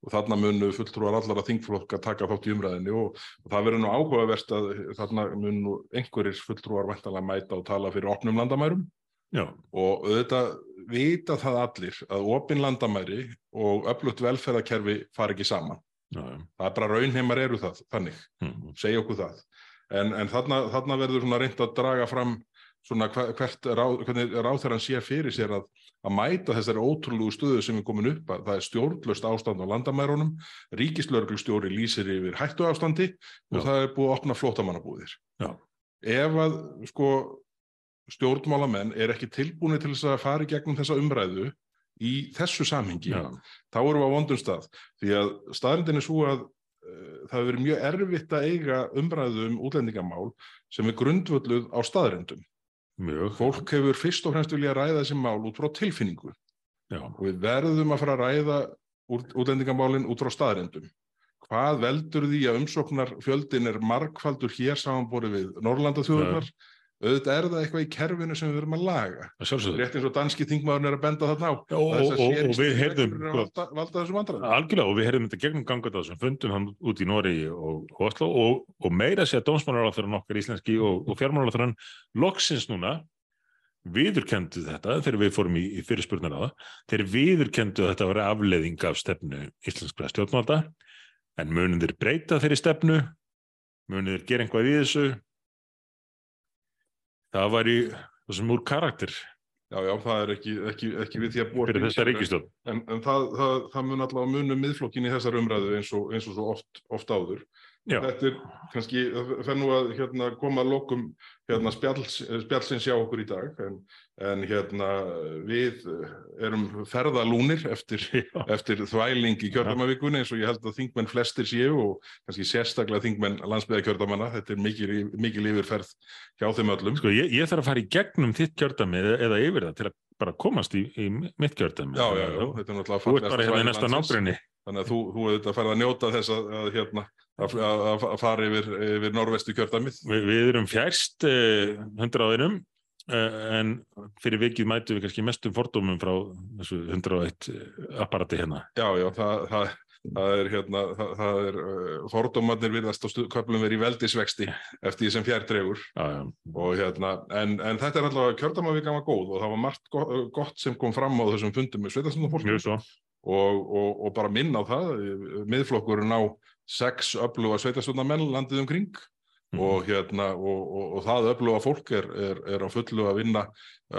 og þarna munu fulltrúar allara þingflokka taka þátt í umræðinni og, og það verður nú áhugavert að þarna munu einhverjir fulltrúar væntalega mæta og tala fyrir opnum landamærum Já, og auðvitað vita það allir að opin landamæri og öflugt velferðarkerfi fari ekki saman. já, já. Það er bara raunheimar eru það, þannig, Mm. segja okkur það. En, en þarna, þarna verður svona reynd að draga fram svona hvert ráð, hvernig ráðherran sér fyrir sér að, að mæta þessari ótrúlegu stöðu sem er komin upp að það er stjórnlöst ástand á landamærunum, ríkislörglustjóri lýsir yfir hættu ástandi og Já. það er búið að opna flótamannabúðir. Já. Ef að sko stjórnmálamenn er ekki tilbúinir til þess að fara í gegnum þessa umræðu í þessu samhengi, Já. þá erum við á vondum stað. Því að staðrindin er svo að það hefur verið mjög erfitt að eiga umræðu um útlendingamál sem er grundvölluð á staðrindum. Mjög. Fólk hefur fyrst og fremst vilja ræða þessi mál út frá tilfinningu Já, og við verðum að fara að ræða út- útlendingamálin út frá staðrindum. Hvað veldur því að umsóknar fjöldin er margfaldur hér samanborið við Norrlandaþjóðunar? Auðvitað er það eitthvað í kerfinu sem við verðum að laga. að. Rétt eins og danski þingmaðurinn er að benda þarna á. Já, og, að og, og, við heyrðum, að algjörlega, og við heyrðum þetta gegnum gangat á þessum fundum hann út í Nóri og, Oslo og, og meira sé að dómsmálaráþurann okkar íslenski og, fjármálaráþurann loksins núna viðurkendu þetta þegar við fórum í, í fyrirspurnar á það, þeir viðurkendu að þetta var afleiðing af stefnu íslenskra stjórnvalda en munum þeir breyta þeirri stefnu munum þeir gera einhvað í þessu það var í þessum úr karakter Já, já, það er ekki, ekki, ekki við því að búa fyrir þessa ríkistjórn En, en það, það, það mun allavega munu miðflokkin í þessar umræðu eins og, eins og svo oft, oft áður. Já. Þetta er kannski, það nú að hérna, koma að lokum hérna, spjalls, spjallsins hjá okkur í dag en, en hérna við erum ferðalúnir eftir, eftir þvæling í kjördamavíkunni eins og ég held að þingmenn flestir séu og kannski sérstaklega þingmenn landsbyðakjördamanna. Þetta er mikil, mikil yfirferð hjá þeim öllum. Sko, ég, ég þarf að fara í gegnum þitt kjördæmi eða, eða yfir það til að bara komast í, í mitt kjördæmi. Já, já, já, þetta er náttúrulega Þú ert bara hérna í næsta nágrinni. Þannig að þú, þú auðvitað færð að njóta þess að, að, hérna, að, fara yfir, yfir norvestu kjördæmið. Vi, við erum fjærst uh, hundraðinum uh, en fyrir vikið mætum við kannski mestum fordómum frá þessu 101 apparati hérna. Já, já, það, það, það er, hérna, það, það er uh, fordómarnir virðast á stu- köflum verið í veldisvexti eftir því sem fjær já, Og, hérna, en, en þetta er allavega kjördæmavíkan var góð og það var margt go gott sem kom fram á þessum fundum með svo. og, og, og bara minna á það, miðflokkurinn á sex öfluga sveitarstundamenn landið umkring. Mhm. og, hérna, og, og, og það öfluga fólk er, er, er á fullu að vinna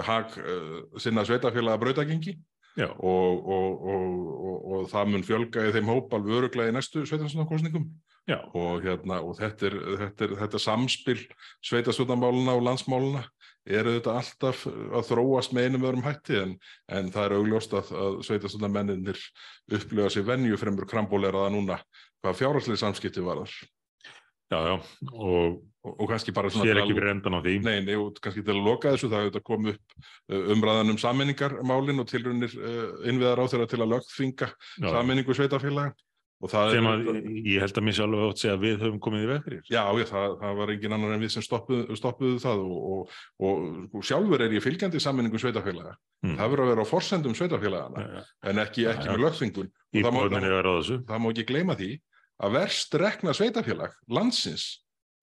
hag uh, sinna sveitafélaga brautagengi og, og, og, og það mun fjölga í þeim hóp alveg öruglega í næstu sveitarstjórnarkostningum já, og, hérna, og þetta, er, þetta, er, þetta samspil sveitarstjórnarmáluna og landsmáluna eru þetta alltaf að þróast með einum öðrum hætti en, en það er augljóst að, að sveitarstjórnarmenninir upplifa sér venju fremur krambóleraða núna hvað fjárhagslega samskipti varðar. Já, já, og og, og kannski bara svona sér ekki fyrir endan á því. Nei, nei, og kannski til að loka þessu, það hefur þetta komið upp uh, umræðan um sammenningarmálin og tilrunir uh, innviðar á þeirra til að lögþvinga Já, sammenningu sveitafélaga sem að ég held að mér sjálf átt segja að við höfum komið í fyrir. já, já það, það var engin annar en við sem stoppuðu, stoppuðu það og, og, og sko, sjálfur er ég fylgjandi sammenningu sveitafélaga. Mm. Það verður að vera á forsendum sveitafélagana Ja, en ekki, ekki já. með lögþvingun. Og það má, þessu. það má ekki gleyma því að verst rekna sveitafélag landsins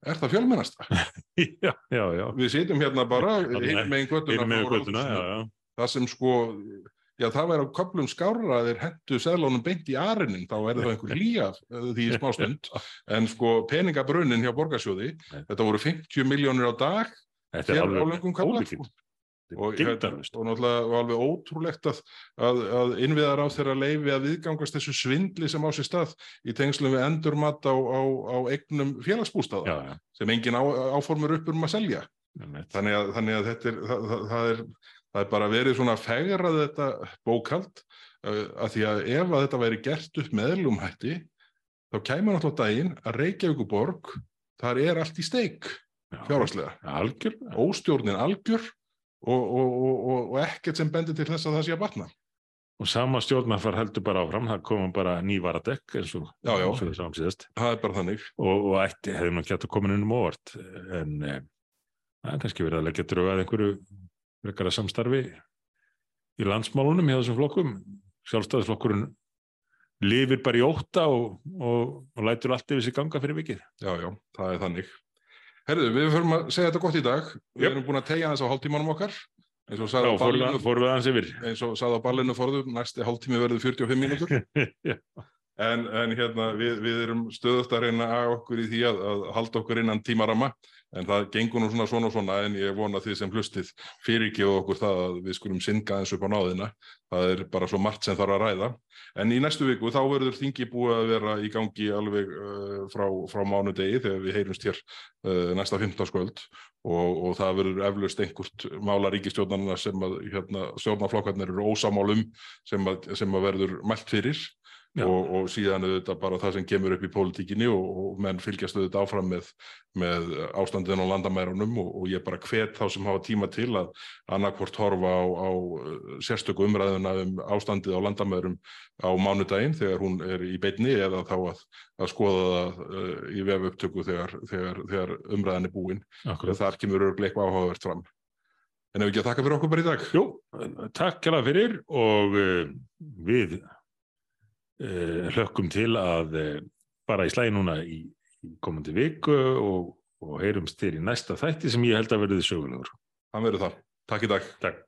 er það fjölmennasta. Við sitjum hérna bara með frá göttuna, það sem sko já það væri á köplum skárra þeir hendu seðlónum beint í arinin þá er það einhver hlýja því í smástund. En sko peningabrunnin hjá borgarsjóði þetta voru 50 miljónir á dag Þetta er alveg sko. Þetta og, hérna, og náttúrulega og alveg ótrúlegt að, að, að innviðar á þeirra leifi að viðgangast þessu svindli sem á sér stað í tengslum við endurmat á, á, á eignum félagsbústaða Já, já. sem engin á, áformur upp um að selja. Þannig að, þannig að þetta er það, það er það er bara verið svona fegrað þetta bókald uh, að því að ef að þetta væri gert upp meðlum hætti þá kæmur náttúrulega daginn að Reykjavík borg þar er allt í steik Já, fjárhagslega, Algjör. óstjórnin algjör og, og, og, og, og ekkert sem bendir til þess að það sé að batna Og sama stjórnarfar heldur bara áfram, það komum bara ný varadekk eins og, og það er bara þannig Og, og ætti hefði ekki hægt að koma inn um óvart. En eh, það er kannski verið að leggja drögað einhverju frekara samstarfi í landsmálunum hjá þessum flokkum. Sjálfstæðisflokkurinn lifir bara í ótta og, og, og lætur allt yfir sig ganga fyrir vikið. já, já, það er þannig Herðu, við förum að segja þetta gott í dag við Jöp. erum búin að tegja þess á hálftímanum okkar eins og Já, ballinu fórum við aðeins yfir. eins og sagði á ballinu forðum, næsti hálftími verður 45 mínútur Já. En, en hérna, við, við erum stöðust að reyna að okkur í því að, að halda okkur innan tímarama, en það gengur nú svona svona svona, en ég vona því sem hlustið fyrirgefa okkur það að við skulum synga eins upp á náðina. Það er bara svo margt sem þarf að ræða. En í næstu viku þá verður þingi búið að vera í gangi alveg uh, frá, frá mánudegi þegar við heyrumst hér uh, næsta 15 skvöld og, og það verður eflaust einhvert mála ríkistjórnarna sem að hérna, stjórnarflokkarnir eru ósamálum sem að, sem að verður mælt fyrir. Og, og síðan auðvitað bara það sem kemur upp í pólitíkinni og, og menn fylgjast auðvitað áfram með, með ástandin á landamærunum og, og ég bara hvet þá sem hafa tíma til að annarkvort horfa á, á uh, sérstöku umræðuna um ástandið á landamærum á mánudaginn þegar hún er í beinni eða þá að, að skoða það uh, í vef upptöku þegar, þegar, þegar umræðan er búin. Akkurat. Þar kemur örgleik eitthvað áhugavert fram. En ef ekki að þakka fyrir okkur bara í dag. Jú, takk kjærlega fyrir og uh, við uh, hlökkum til að uh, fara í slæði núna í, í komandi viku og, og heyrumst þér í næsta þætti sem ég held að verði sögulegur. Það verður það. Takk í dag. Takk.